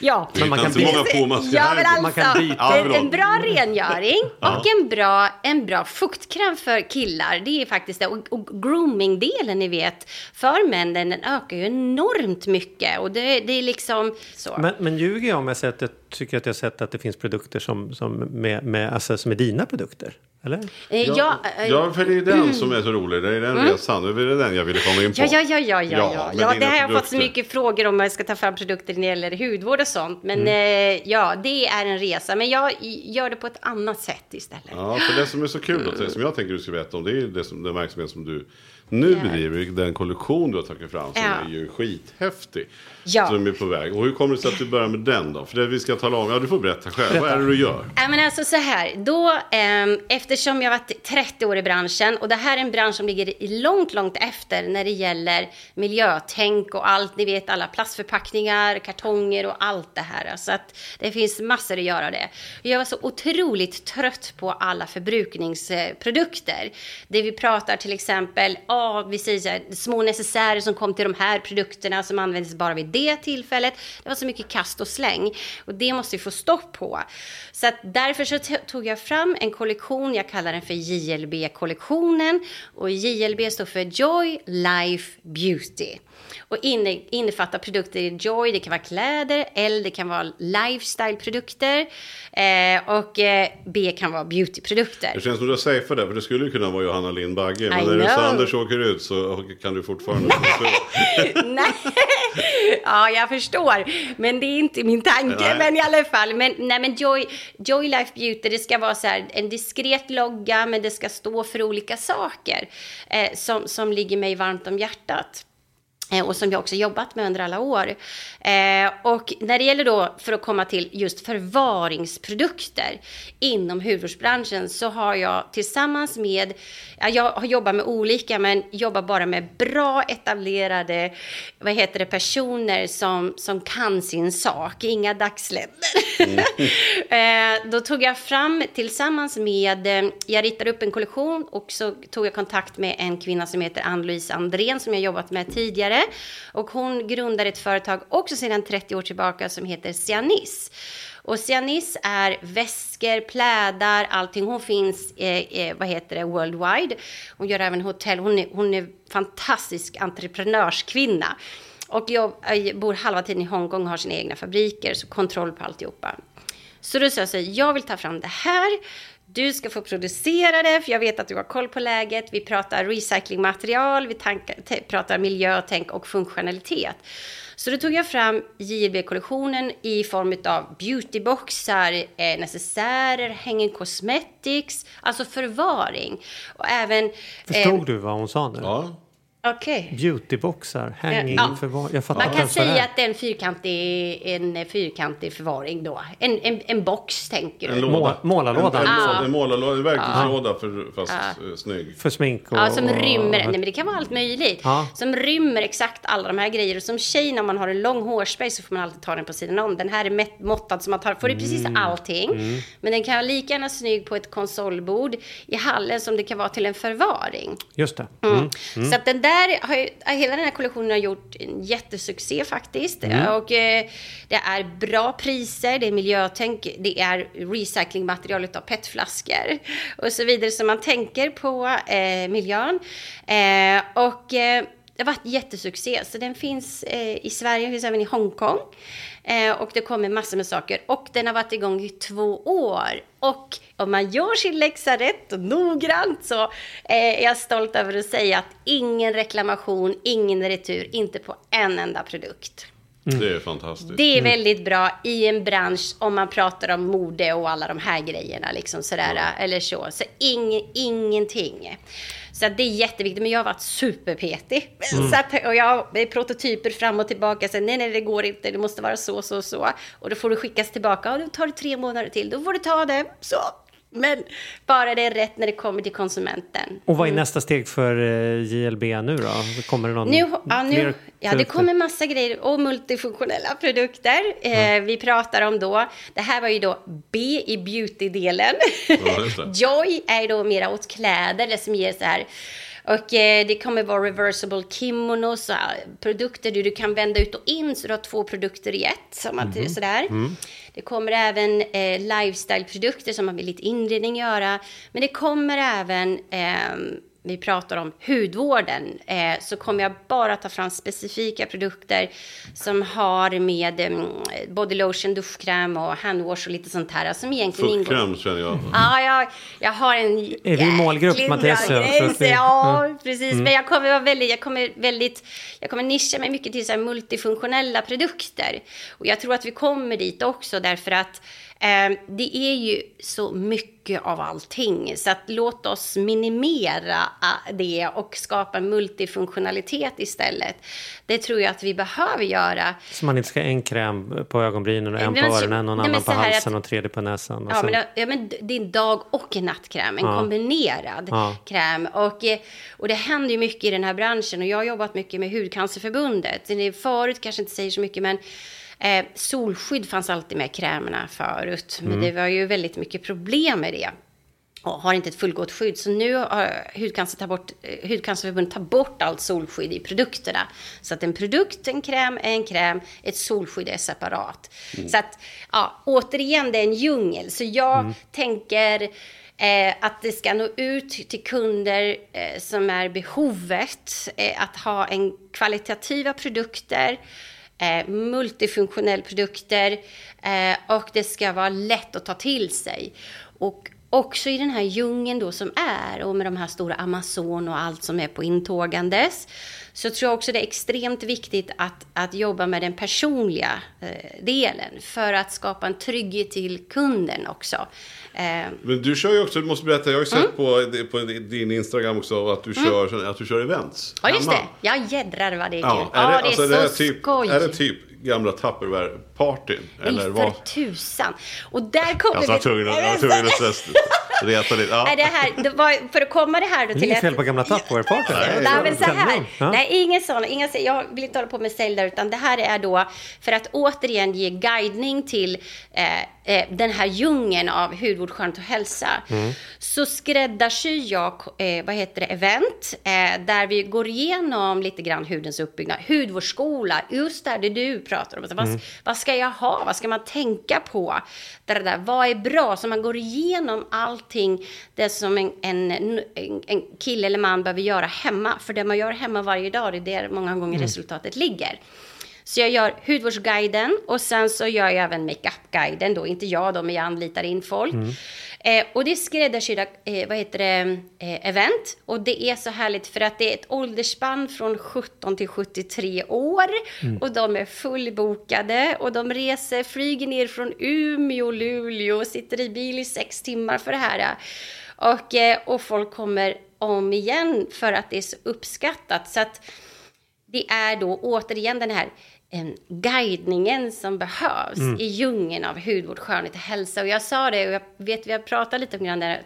Ja. Men man kan inte många påmaskar Ja, men Man kan alltså, byta. Ja, en, en bra rengöring och en bra, en bra fuktkräm för killar. Det är faktiskt det. Och, och grooming-delen, ni vet, för männen, den ökar ju enormt mycket. Och det, det är liksom så. Men, men ljuger jag om jag säger att jag tycker att jag har sett att det finns produkter som, som, med, med, alltså, som är dina produkter? Eller? Eh, Ja, ja, eh, ja, för det är den som är så rolig. Det är den resan. Det är den jag ville komma in på. Ja, ja, ja, ja, ja, ja. ja det har jag fått så mycket frågor om jag ska ta fram produkter när det gäller hudvård och sånt. Men Mm. eh, ja, det är en resa. Men jag gör det på ett annat sätt istället. Ja, för det som är så kul, då, som jag tänker du ska veta om, det är det som, den verksamhet som du nu bedriver, den kollektion du har tagit fram som är ju skithäftig. Ja. Som är på väg. Och hur kommer det sig att du börjar med den då? För det vi ska tala om, ja du får berätta själv. Vad är det du gör? Ja, men alltså så här, då, ehm, eftersom jag varit 30 år i branschen och det här är en bransch som ligger långt, långt efter när det gäller miljötänk och allt, ni vet alla plastförpackningar, kartonger och allt det här. Så att det finns massor att göra det. Jag var så otroligt trött på alla förbrukningsprodukter. Det vi pratar till exempel, ja, vi säger så här, små necessärer som kom till de här produkterna som användes bara vid det tillfället. Det var så mycket kast och släng och det måste vi få stopp på. Så att därför så tog jag fram en kollektion, jag kallar den för JLB-kollektionen och JLB står för Joy Life Beauty. Och inne, innefattar produkter i Joy, det kan vara kläder, L det kan vara lifestyle-produkter eh, och eh, B kan vara beautyprodukter. Det känns som du har safeat det, för det skulle ju kunna vara Johanna Lind Bagge. Men I när know. Anders åker ut så kan du fortfarande... Nej, ja jag förstår. Men det är inte min tanke. Nej. Men i alla fall. Men, nej, men Joy, Joy Life Beauty, det ska vara så här, en diskret logga, men det ska stå för olika saker eh, som, som ligger mig varmt om hjärtat. Eh, och som jag också jobbat med under alla år. Eh, och när det gäller då, för att komma till just förvaringsprodukter inom hudvårdsbranschen så har jag tillsammans med, jag har jobbat med olika men jobbar bara med bra etablerade, vad heter det, personer som, som kan sin sak, inga dagsländer. Mm. eh, då tog jag fram tillsammans med, eh, jag ritade upp en kollektion och så tog jag kontakt med en kvinna som heter Ann-Louise Andrén som jag jobbat med tidigare och hon grundar ett företag också sedan 30 år tillbaka som heter Cianis. Och Cianis är väskor, plädar, allting. Hon finns, eh, eh, vad heter det, worldwide. Hon gör även hotell. Hon är, hon är fantastisk entreprenörskvinna. Och jag, jag bor halva tiden i Hongkong och har sina egna fabriker, så kontroll på alltihopa. Så då sa jag så här, jag vill ta fram det här du ska få producera det, för jag vet att du har koll på läget. Vi pratar recyclingmaterial, vi tankar, pratar miljö, tänk och funktionalitet. Så då tog jag fram JLB-kollektionen i form av beautyboxar, eh, necessärer, hanging cosmetics, alltså förvaring. Och även... Förstod eh, du vad hon sa nu? Ja. Okay. Beautyboxar, hanging ja. förvaring. Jag fattar Man kan säga att det är en fyrkantig, en fyrkantig förvaring då. En, en, en box tänker du. En låda. Målarlåda. En, en, ja. en målarlåda, en verktygslåda ja. för, fast ja. snygg. För smink och... Ja, som rymmer, nej men det kan vara allt möjligt. Ja. Som rymmer exakt alla de här grejerna. Och som tjej när man har en lång hårspray så får man alltid ta den på sidan om. Den här är måttad så man tar, får i precis mm. allting. Mm. Men den kan vara lika gärna snygg på ett konsolbord i hallen som det kan vara till en förvaring. Just det. Mm. mm. mm. Så att den där där har ju, hela den här kollektionen har gjort en jättesuccé faktiskt. Mm. Och eh, det är bra priser, det är miljötänk, det är recyclingmaterial av petflaskor och så vidare. Så man tänker på eh, miljön. Eh, och eh, det har varit jättesuccé. Så den finns eh, i Sverige, finns även i Hongkong. Eh, och det kommer massor med saker. Och den har varit igång i två år. Och om man gör sin läxa rätt och noggrant så eh, är jag stolt över att säga att ingen reklamation, ingen retur, inte på en enda produkt. Mm. Det är fantastiskt. Det är väldigt bra i en bransch om man pratar om mode och alla de här grejerna. Liksom sådär, ja. Eller så. Så ing, ingenting. Så det är jätteviktigt. Men jag har varit superpetig. Mm. Så att, och jag är prototyper fram och tillbaka. Så, nej, nej, det går inte. Det måste vara så, så, så. Och då får du skickas tillbaka. Och då tar det tre månader till. Då får du ta det. Så. Men bara det är rätt när det kommer till konsumenten. Och vad är mm. nästa steg för eh, JLB nu då? Kommer det någon nu, ja, nu, ja, det kommer massa grejer och multifunktionella produkter. Mm. vi pratar om då, det här var ju då B i beauty-delen. Ja, Joy är då mera åt kläder, det som ger så här och eh, det kommer vara reversible kimonos, produkter du, du kan vända ut och in så du har två produkter i ett. Som att, mm. sådär. Mm. Det kommer även eh, lifestyle-produkter som man vill lite inredning göra. Men det kommer även eh, vi pratar om hudvården eh, så kommer jag bara ta fram specifika produkter som har med eh, body lotion, duschkräm och handwash och lite sånt här som egentligen ingår. Fottkräm känner jag. Ja, jag, jag har en Är vi målgrupp Mattias? Ja, mm. precis. Mm. Men jag kommer vara väldigt, jag kommer väldigt, jag kommer nischa mig mycket till så multifunktionella produkter. Och jag tror att vi kommer dit också därför att Eh, det är ju så mycket av allting, så att låt oss minimera eh, det och skapa multifunktionalitet istället. Det tror jag att vi behöver göra. Så man inte ska ha en kräm på ögonbrynen och en på öronen och en annan på halsen att, och tredje på näsan? Ja, men, ja, men det är en dag och en nattkräm, en ja. kombinerad ja. kräm. Och, eh, och det händer ju mycket i den här branschen och jag har jobbat mycket med Hudcancerförbundet. Förut kanske inte säger så mycket, men Eh, solskydd fanns alltid med krämerna förut, men mm. det var ju väldigt mycket problem med det och har inte ett fullgott skydd. Så nu har hudcancer tar bort, eh, Hudcancerförbundet tar bort allt solskydd i produkterna. Så att en produkt, en kräm, är en kräm, ett solskydd är separat. Mm. Så att, ja, återigen, det är en djungel. Så jag mm. tänker eh, att det ska nå ut till kunder eh, som är behovet eh, att ha en kvalitativa produkter eh, multifunktionella produkter eh, och det ska vara lätt att ta till sig. Och också i den här djungeln då som är och med de här stora Amazon och allt som är på intågandes så tror jag också det är extremt viktigt att, att jobba med den personliga eh, delen för att skapa en trygghet till kunden också. Eh. Men du kör ju också, du måste berätta, jag har ju sett mm. på, på din Instagram också att du, mm. kör, att du kör events. Ja, just hemma. det. Ja, jädrar vad det är kul. Ja, är det, ja, det är alltså, så det är typ, skoj. Är det typ gamla Tupperware-partyn? Nej, för vad? tusan. Och där kommer jag var tvungen att reta lite. Ja. Nej, det här, det var, för att komma det här då till... Det är inget fel på gamla Tupperware-partyn. Nej, Nej, men så här. Ja. Nej, ingen sån. Ingen, jag vill inte hålla på med sälj där, utan det här är då för att återigen ge guidning till eh, eh, den här djungeln av hudvård, skönhet och hälsa. Mm. Så skräddarsyr jag, eh, vad heter det, event, eh, där vi går igenom lite grann hudens uppbyggnad. Hudvårdsskola, just där det du pratar om. Alltså, mm. vad, vad, ska jag ha? Vad ska man tänka på? Det där, vad är bra? Så man går igenom allting det som en, en, en kille eller man behöver göra hemma. För det man gör hemma varje dag, det är där många gånger mm. resultatet ligger. Så jag gör hudvårdsguiden och sen så gör jag även makeupguiden då. Inte jag då, men jag anlitar in folk. Mm. Eh, och det är skräddarsydda, eh, vad heter det, eh, event. Och det är så härligt för att det är ett åldersspann från 17 till 73 år. Mm. Och de är fullbokade och de reser, flyger ner från Umeå, Luleå och sitter i bil i sex timmar för det här. Och, eh, och folk kommer om igen för att det är så uppskattat. Så att det är då återigen den här guidningen som behövs mm. i djungeln av hudvård, skönhet och hälsa. Och jag sa det, och jag vet vi har pratat lite om det,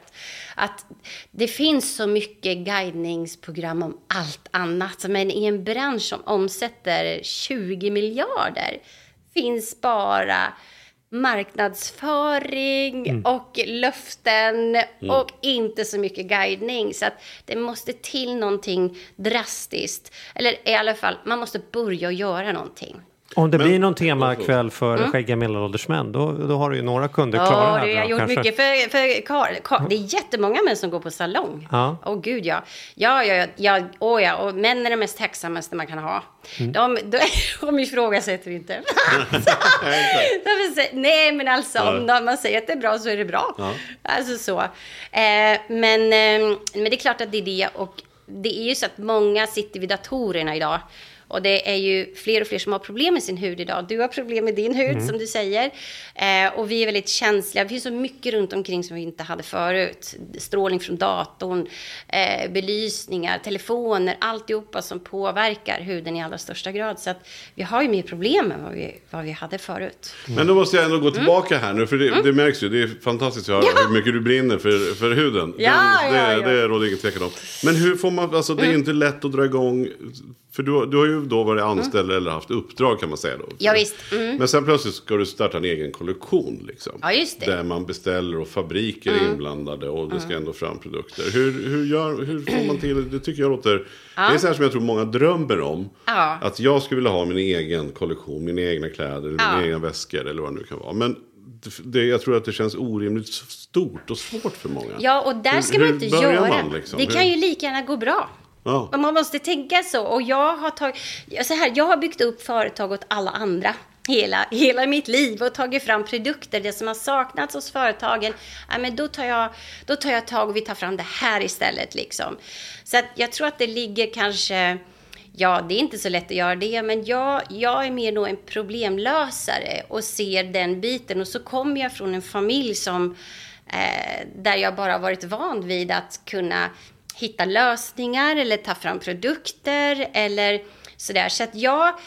att det finns så mycket guidningsprogram om allt annat. Men i en bransch som omsätter 20 miljarder finns bara marknadsföring mm. och löften mm. och inte så mycket guidning. Så att det måste till någonting drastiskt. Eller i alla fall, man måste börja göra någonting. Om det Men, blir någon temakväll för mm. skäggiga medelålders män, då, då har du ju några kunder klara ja, här. Ja, jag har gjort kanske. mycket för, för kar, kar, Det är jättemånga män som går på salong. Åh ja. oh, gud ja. Ja, ja, ja, oh, ja. Och män är det mest tacksammaste man kan ha. Mm. De, de, de ifrågasätter inte. de säger, nej, men alltså ja. om man säger att det är bra så är det bra. Ja. Alltså så. Eh, men, eh, men det är klart att det är det. Och det är ju så att många sitter vid datorerna idag. Och det är ju fler och fler som har problem med sin hud idag. Du har problem med din hud, mm. som du säger. Eh, och vi är väldigt känsliga. Det finns så mycket runt omkring som vi inte hade förut. Strålning från datorn, eh, belysningar, telefoner, alltihopa som påverkar huden i allra största grad. Så att vi har ju mer problem än vad vi, vad vi hade förut. Mm. Men då måste jag ändå gå tillbaka mm. här nu, för det, mm. det, märks ju. Det är fantastiskt att höra ja. hur mycket du brinner för, för huden. Ja, Den, det, ja, ja. det råder ingen tvekan om. Men hur får man, alltså det är mm. inte lätt att dra igång för du, du har ju då varit anställd mm. eller haft uppdrag kan man säga då. Ja, visst. Mm. Men sen plötsligt ska du starta en egen kollektion. Liksom, ja, just det. Där man beställer och fabriker är mm. inblandade och det ska mm. ändå fram produkter. Hur, hur, gör, hur får man till det? Det tycker jag låter... Ja. Det är så här som jag tror många drömmer om. Ja. Att jag skulle vilja ha min egen kollektion, mina egna kläder, ja. mina egna väskor eller vad det nu kan vara. Men det, jag tror att det känns orimligt stort och svårt för många. Ja, och där ska hur, man inte göra. Man, liksom? Det kan ju lika gärna gå bra. Ja. Man måste tänka så. Och jag har, tag... så här, jag har byggt upp företag åt alla andra hela, hela mitt liv och tagit fram produkter. Det som har saknats hos företagen, ja, men då, tar jag, då tar jag tag och vi tar fram det här istället. Liksom. Så att jag tror att det ligger kanske... Ja, det är inte så lätt att göra det, men jag, jag är mer en problemlösare och ser den biten. Och så kommer jag från en familj som, eh, där jag bara varit van vid att kunna hitta lösningar eller ta fram produkter eller sådär. Så att ja,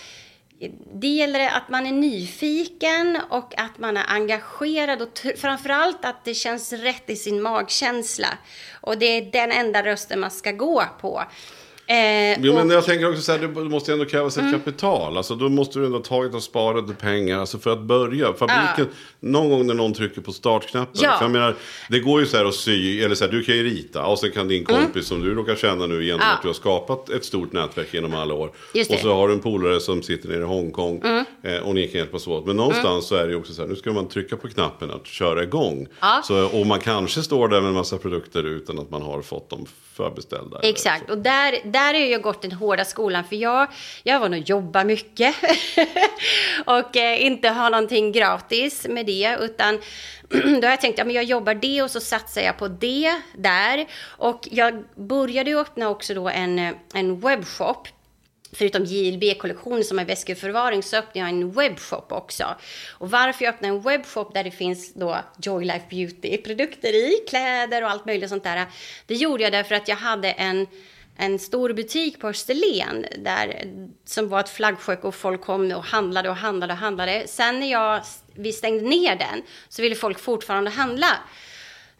det gäller att man är nyfiken och att man är engagerad och framförallt att det känns rätt i sin magkänsla. Och det är den enda rösten man ska gå på. Eh, jo, men jag tänker också så här, det måste ändå krävas ett mm. kapital. Alltså, då måste du ändå ha tagit och sparat pengar alltså, för att börja. Fabriken, ja. någon gång när någon trycker på startknappen. Ja. För jag menar, det går ju så här att sy, eller så här, du kan ju rita. Och sen kan din mm. kompis mm. som du råkar känna nu genom ja. att du har skapat ett stort nätverk genom alla år. Och så har du en polare som sitter nere i Hongkong. Mm. Eh, och ni kan hjälpas åt. Men någonstans mm. så är det ju också så här, nu ska man trycka på knappen att köra igång. Så, och man kanske står där med en massa produkter utan att man har fått dem förbeställda. Exakt, och där, där har jag gått den hårda skolan för jag, jag var nog jobba mycket och eh, inte ha någonting gratis med det utan då har jag tänkt att ja, jag jobbar det och så satsar jag på det där och jag började öppna också då en, en webbshop Förutom JLB-kollektionen som är väskeförvaring så öppnade jag en webbshop också. Och varför jag öppnade en webbshop där det finns då Joy Life Beauty-produkter i, kläder och allt möjligt sånt där. Det gjorde jag därför att jag hade en en stor butik på Österlen där, som var ett flaggskepp och folk kom och handlade och handlade och handlade. Sen när jag, vi stängde ner den så ville folk fortfarande handla.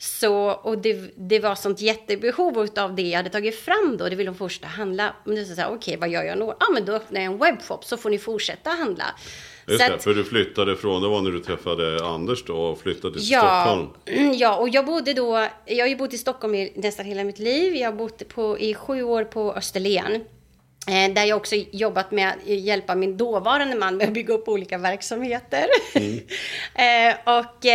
Så, och det, det var sånt jättebehov av det jag hade tagit fram då. Det ville de fortsätta handla. Men då sa jag, okej, okay, vad gör jag då? Ja, men då öppnar jag en webbshop så får ni fortsätta handla. Just det, för du flyttade från, det var när du träffade Anders då och flyttade till ja, Stockholm. Ja, och jag bodde då, jag har ju bott i Stockholm i nästan hela mitt liv. Jag har bott på, i sju år på Österlen. Eh, där jag också jobbat med att hjälpa min dåvarande man med att bygga upp olika verksamheter. Mm. eh, och...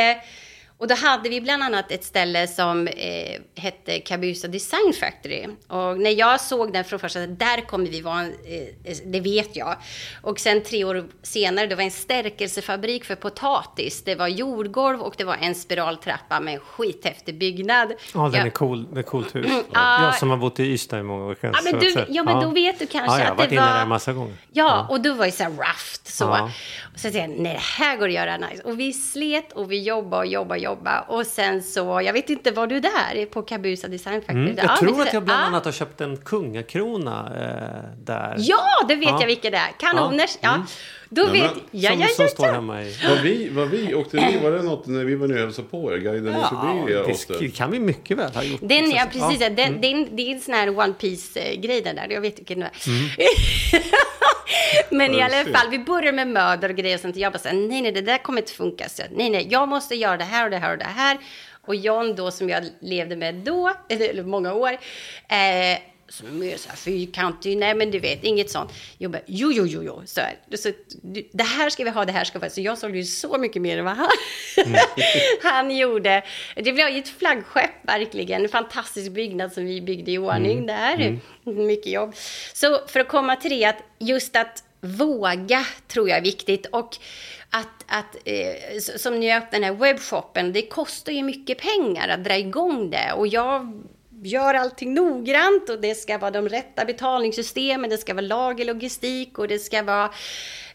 Eh, och då hade vi bland annat ett ställe som eh, hette Kabusa Design Factory. Och när jag såg den från första där kommer vi vara, eh, det vet jag. Och sen tre år senare, det var en stärkelsefabrik för potatis. Det var jordgolv och det var en spiraltrappa med en skithäftig byggnad. Ja, den jag, är cool, det är coolt hus. Mm, jag som har bott i Ystad i många år. Ja, men, du, ja, men då vet du kanske ja, jag har varit inne där massa gånger. Ja, och då var det så här rough. Så. Och så tänkte jag, nej, det här går att göra nice. Och vi slet och vi jobbade och jobbade jobba. Och sen så, jag vet inte, var du där på Kabusa Design Factory? Mm, jag ja, tror att jag bland annat har köpt en kungakrona eh, där. Ja, det vet ja. jag vilket det är. Kanoners. Ja. Mm. Då ja, vet men, ja, som, ja, som står hemma i... Var vi, var vi, åkte ni, var det något när vi var nere och hälsade på er? Guiden ja, förbi det, det kan vi mycket väl ha gjort. Den, ja, precis. Ja. Den, mm. den, det är en sån här One Piece-grej där. Jag vet vilken det är. Mm. Men i alla fall, vi börjar med mödor och grejer och sånt. Jag bara så nej, nej, det där kommer inte funka. Så, nej, nej, jag måste göra det här och det här och det här. Och John då, som jag levde med då, eller många år, eh, som är så här fyrkantig, nej men du vet, inget sånt. Jag bara, jo, jo, jo, jo. Så, så, det här ska vi ha, det här ska vi ha. Så jag sålde ju så mycket mer än vad han, mm. han gjorde. Det blev ju ett flaggskepp, verkligen. En fantastisk byggnad som vi byggde i ordning mm. där. Mm. Mycket jobb. Så för att komma till det, att just att våga tror jag är viktigt. Och att, att eh, som ni öppnar den här webbshoppen, det kostar ju mycket pengar att dra igång det. Och jag gör allting noggrant och det ska vara de rätta betalningssystemen, det ska vara lagerlogistik och det ska vara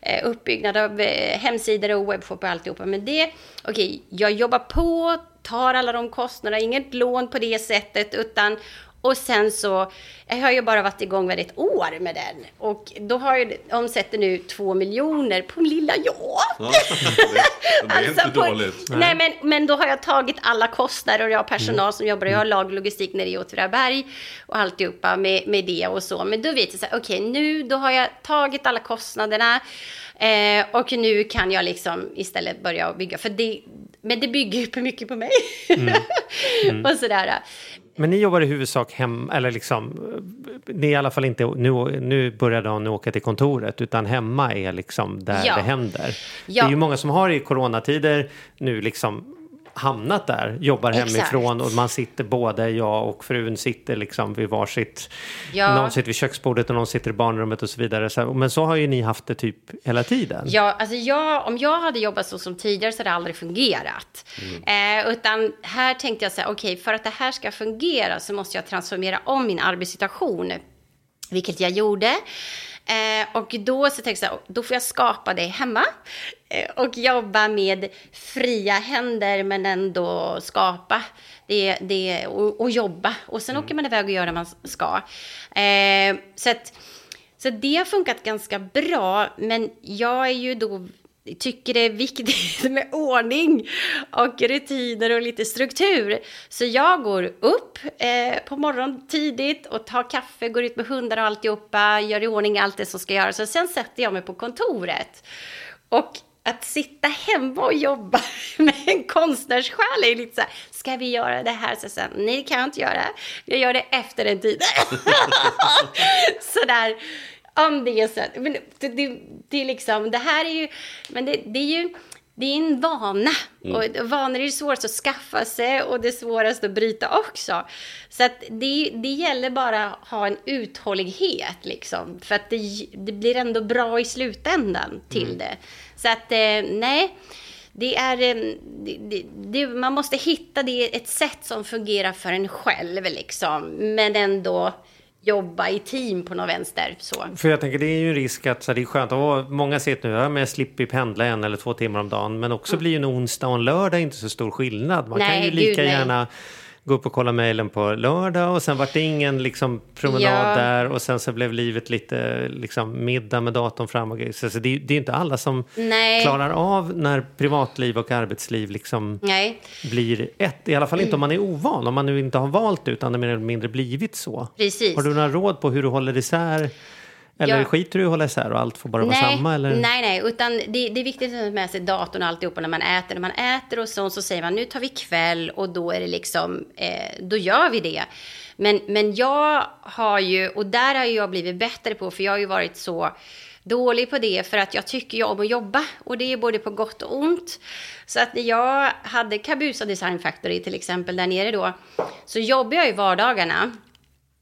eh, uppbyggnad av eh, hemsidor och webbshop och alltihopa. Men det, okej, okay, jag jobbar på, tar alla de kostnaderna, inget lån på det sättet, utan och sen så, jag har ju bara varit igång väldigt år med den. Och då har jag omsätter nu två miljoner på lilla jag. Ja, det, det är alltså inte på, dåligt. Nej, men, men då har jag tagit alla kostnader och jag har personal mm. som jobbar. Jag har laglogistik nere i Åtvidaberg och alltihopa med, med det och så. Men då vet jag så här, okej, okay, nu då har jag tagit alla kostnaderna. Eh, och nu kan jag liksom istället börja bygga. För det, men det bygger ju mycket på mig. Mm. Mm. och sådär. Men ni jobbar i huvudsak hem, eller liksom, ni är i alla fall inte, nu, nu börjar dagen åka till kontoret, utan hemma är liksom där ja. det händer. Ja. Det är ju många som har i coronatider nu liksom hamnat där, jobbar Exakt. hemifrån och man sitter både jag och frun sitter liksom vid varsitt, ja. någon sitter vid köksbordet och någon sitter i barnrummet och så vidare. Så, men så har ju ni haft det typ hela tiden. Ja, alltså jag, om jag hade jobbat så som tidigare så hade det aldrig fungerat. Mm. Eh, utan här tänkte jag så här, okej, okay, för att det här ska fungera så måste jag transformera om min arbetssituation. Vilket jag gjorde. Eh, och då så tänkte jag, då får jag skapa det hemma. Eh, och jobba med fria händer men ändå skapa det, det och, och jobba. Och sen mm. åker man iväg och gör det man ska. Eh, så att, så det har funkat ganska bra, men jag är ju då tycker det är viktigt med ordning och rutiner och lite struktur. Så jag går upp eh, på morgonen tidigt och tar kaffe, går ut med hundar och alltihopa, gör i ordning allt det som ska göras. Och sen sätter jag mig på kontoret. Och att sitta hemma och jobba med en konstnärssjäl är lite så här, ska vi göra det här? Så sen, nej, det kan jag inte göra. Jag gör det efter en tid. Sådär. Om det är så. Men det, det, det, är liksom, det här är ju, men det, det är ju, det är en vana. Mm. Och vanor är det svårast att skaffa sig och det svåraste att bryta också. Så att det, det gäller bara att ha en uthållighet liksom. För att det, det blir ändå bra i slutändan till mm. det. Så att eh, nej, det är, eh, det, det, man måste hitta det, ett sätt som fungerar för en själv liksom. Men ändå jobba i team på något vänster. Så. För jag tänker det är ju en risk att så det är skönt att många säger nu, ja, men jag slipper pendla en eller två timmar om dagen. Men också mm. blir ju en onsdag och en lördag inte så stor skillnad. Man nej, kan ju lika gud, gärna gå upp och kolla mejlen på lördag och sen vart det ingen liksom, promenad ja. där och sen så blev livet lite liksom, middag med datorn fram och grejer. Så det, det är inte alla som Nej. klarar av när privatliv och arbetsliv liksom Nej. blir ett. I alla fall inte om man är ovan, om man nu inte har valt utan det mer eller mindre blivit så. Precis. Har du några råd på hur du håller isär eller ja. skiter du i att hålla isär och allt får bara nej, vara samma? Eller? Nej, nej, utan det, det är viktigt att ha med sig datorn och alltihopa när man äter. När man äter och så, så säger man nu tar vi kväll och då är det liksom, eh, då gör vi det. Men, men jag har ju, och där har jag blivit bättre på, för jag har ju varit så dålig på det för att jag tycker ju om att jobba och det är både på gott och ont. Så att när jag hade Kabusa Design Factory till exempel där nere då så jobbade jag i vardagarna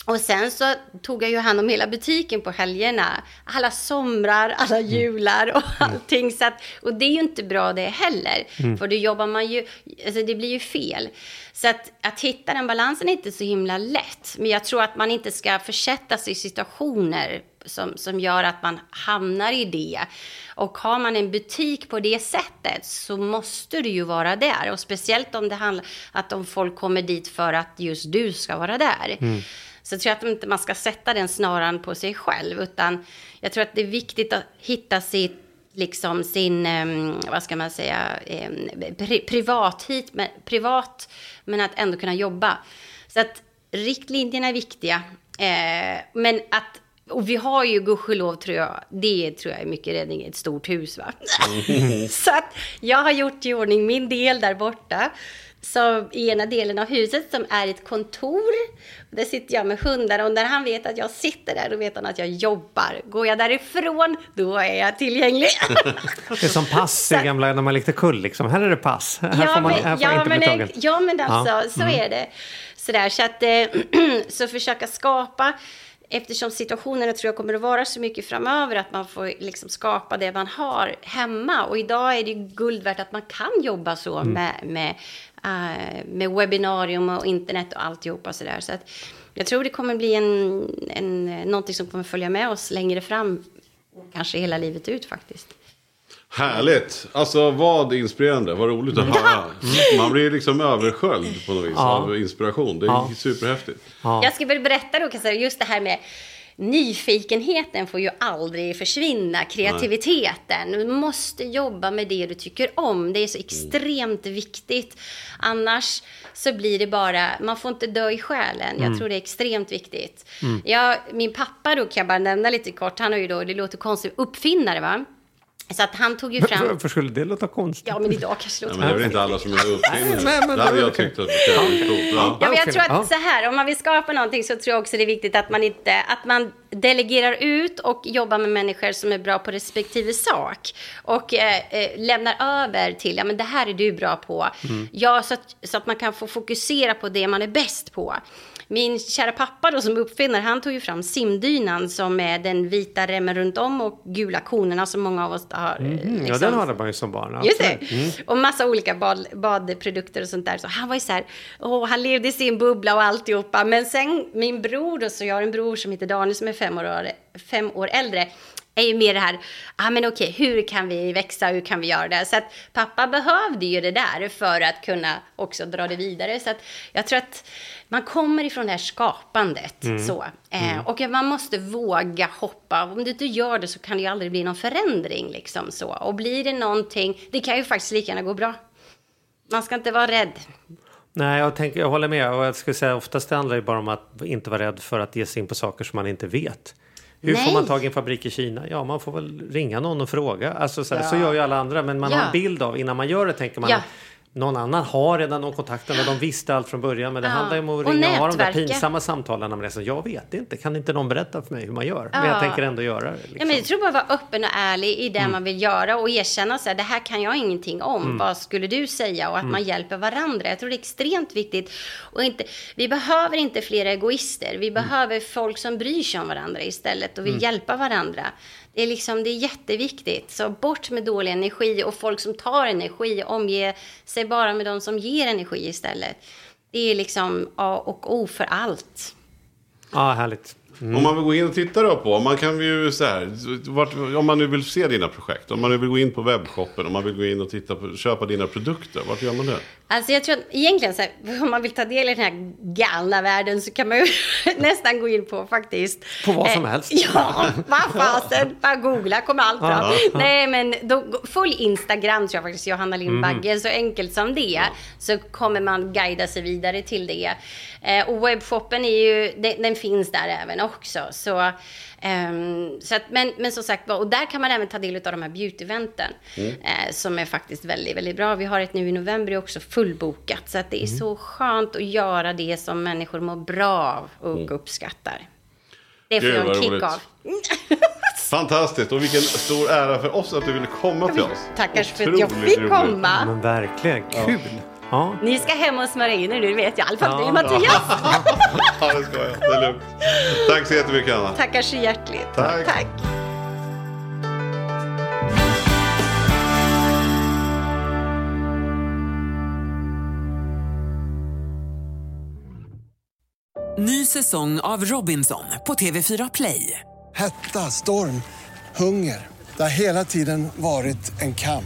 och sen så tog jag ju hand om hela butiken på helgerna. Alla somrar, alla mm. jular och mm. allting. Så att, och det är ju inte bra det heller. Mm. För då jobbar man ju, alltså det blir ju fel. Så att, att hitta den balansen är inte så himla lätt. Men jag tror att man inte ska försätta sig i situationer som, som gör att man hamnar i det. Och har man en butik på det sättet så måste du ju vara där. Och speciellt om det handlar att om folk kommer dit för att just du ska vara där. Mm. Så jag tror att inte man ska sätta den snaran på sig själv, utan jag tror att det är viktigt att hitta sitt liksom sin, um, vad ska man säga, pri privat, hit, men, privat, men att ändå kunna jobba. Så att riktlinjerna är viktiga. Eh, men att, och vi har ju gudskelov tror jag, det tror jag är mycket räddning, ett stort hus va. Mm. så att jag har gjort i ordning min del där borta. Så i ena delen av huset som är ett kontor. Där sitter jag med hundar och när han vet att jag sitter där då vet han att jag jobbar. Går jag därifrån då är jag tillgänglig. det är som pass i gamla när man lekte kull liksom. Här är det pass. Här ja, får man, här får ja, inte men, bli Ja men alltså ja. så mm. är det. Sådär så att eh, så försöka skapa eftersom situationerna tror jag kommer att vara så mycket framöver att man får liksom skapa det man har hemma. Och idag är det guld värt att man kan jobba så mm. med, med, uh, med webbinarium och internet och alltihopa sådär. Så att jag tror det kommer bli en, en, någonting som kommer följa med oss längre fram. Kanske hela livet ut faktiskt. Härligt! Alltså vad inspirerande, vad roligt att höra. Man blir liksom översköljd på något vis ja. av inspiration. Det är ja. superhäftigt. Ja. Jag ska väl berätta då, just det här med nyfikenheten får ju aldrig försvinna, kreativiteten. Du måste jobba med det du tycker om. Det är så mm. extremt viktigt. Annars så blir det bara, man får inte dö i själen. Jag mm. tror det är extremt viktigt. Mm. Jag, min pappa då kan jag bara nämna lite kort, han har ju då, det låter konstigt, uppfinnare va. Så att han tog ju fram... Varför skulle det låta konstigt? Ja, men idag kanske det låter ja, men Det är väl inte alla som är uppfinnare. det hade jag tyckt att det var ja. ja, men jag tror att så här, om man vill skapa någonting så tror jag också det är viktigt att man inte, att man delegerar ut och jobbar med människor som är bra på respektive sak. Och eh, eh, lämnar över till, ja men det här är du bra på. Mm. Ja, så att, så att man kan få fokusera på det man är bäst på. Min kära pappa då som uppfinnare, han tog ju fram simdynan som är den vita remmen runt om och gula konerna som många av oss har. Mm, liksom. Ja, den hade man ju som barn. Just det. Mm. Och massa olika bad, badprodukter och sånt där. Så han var ju så här, åh, han levde i sin bubbla och alltihopa. Men sen min bror då, så jag har en bror som heter Daniel som är fem år, fem år äldre är ju mer det här, ah, men okej, hur kan vi växa, hur kan vi göra det? Så att pappa behövde ju det där för att kunna också dra det vidare. Så att jag tror att man kommer ifrån det här skapandet. Mm. Så. Eh, mm. Och man måste våga hoppa. Om du inte gör det så kan det ju aldrig bli någon förändring. Liksom så. Och blir det någonting, det kan ju faktiskt lika gärna gå bra. Man ska inte vara rädd. Nej, jag, tänker, jag håller med. Och jag skulle säga oftast handlar det bara om att inte vara rädd för att ge sig in på saker som man inte vet. Hur Nej. får man tag i en fabrik i Kina? Ja, man får väl ringa någon och fråga. Alltså, så, ja. så gör ju alla andra. Men man ja. har en bild av, innan man gör det tänker man, ja. Någon annan har redan någon kontakt med. De visste allt från början. Men det Ja. handlar ju om att Och ringa och ha de där pinsamma samtalen. Så jag vet inte. Kan inte någon berätta för mig hur man gör? Men jag Ja. tänker ändå göra det. Liksom. Ja, men jag tror bara vara öppen och ärlig i det man vill göra och erkänna så här, det här kan jag ingenting om. Vad skulle du säga? Och att man hjälper varandra. Jag tror det är extremt viktigt. Och inte, vi behöver inte fler egoister. Vi behöver folk som bryr sig om varandra istället och vill hjälpa varandra. Det är, liksom, det är jätteviktigt. Så bort med dålig energi och folk som tar energi. Omge sig bara med de som ger energi istället. Det är liksom A och O för allt. Ja, härligt. Om man vill gå in och titta då på, man kan ju så här, vart, om man nu vill se dina projekt, om man nu vill gå in på webbshoppen, om man vill gå in och titta på, köpa dina produkter, vart gör man det? Alltså jag tror att egentligen så här, om man vill ta del i den här galna världen så kan man ju nästan gå in på faktiskt. På vad som eh, helst. Ja, vad fasen. Bara googla kommer allt fram. Nej men då, följ Instagram tror jag faktiskt, Johanna Lindbagge. Så enkelt som det. Så kommer man guida sig vidare till det. Eh, och webbshoppen är ju, den, den finns där även också. Så, ehm, så att, men, men som sagt och där kan man även ta del av de här beauty-eventen. Eh, som är faktiskt väldigt, väldigt bra. Vi har ett nu i november också fullbokat. Så att det är så skönt att göra det som människor mår bra av och uppskattar. Det får Gud, jag en kick roligt. av. Fantastiskt och vilken stor ära för oss att du ville komma till oss. Tackar för att jag Otroligt fick roligt. komma. Men verkligen, kul. Ja. Ni ska hem och smörja in er nu, det vet jag. I alla fall Ja, du Mattias. Ja, det ska jag. Det är lugnt. Tack så jättemycket Anna. Tackar så hjärtligt. Tack. Tack. Ny säsong av Robinson på TV4 Play. Hetta, storm, hunger. Det har hela tiden varit en kamp.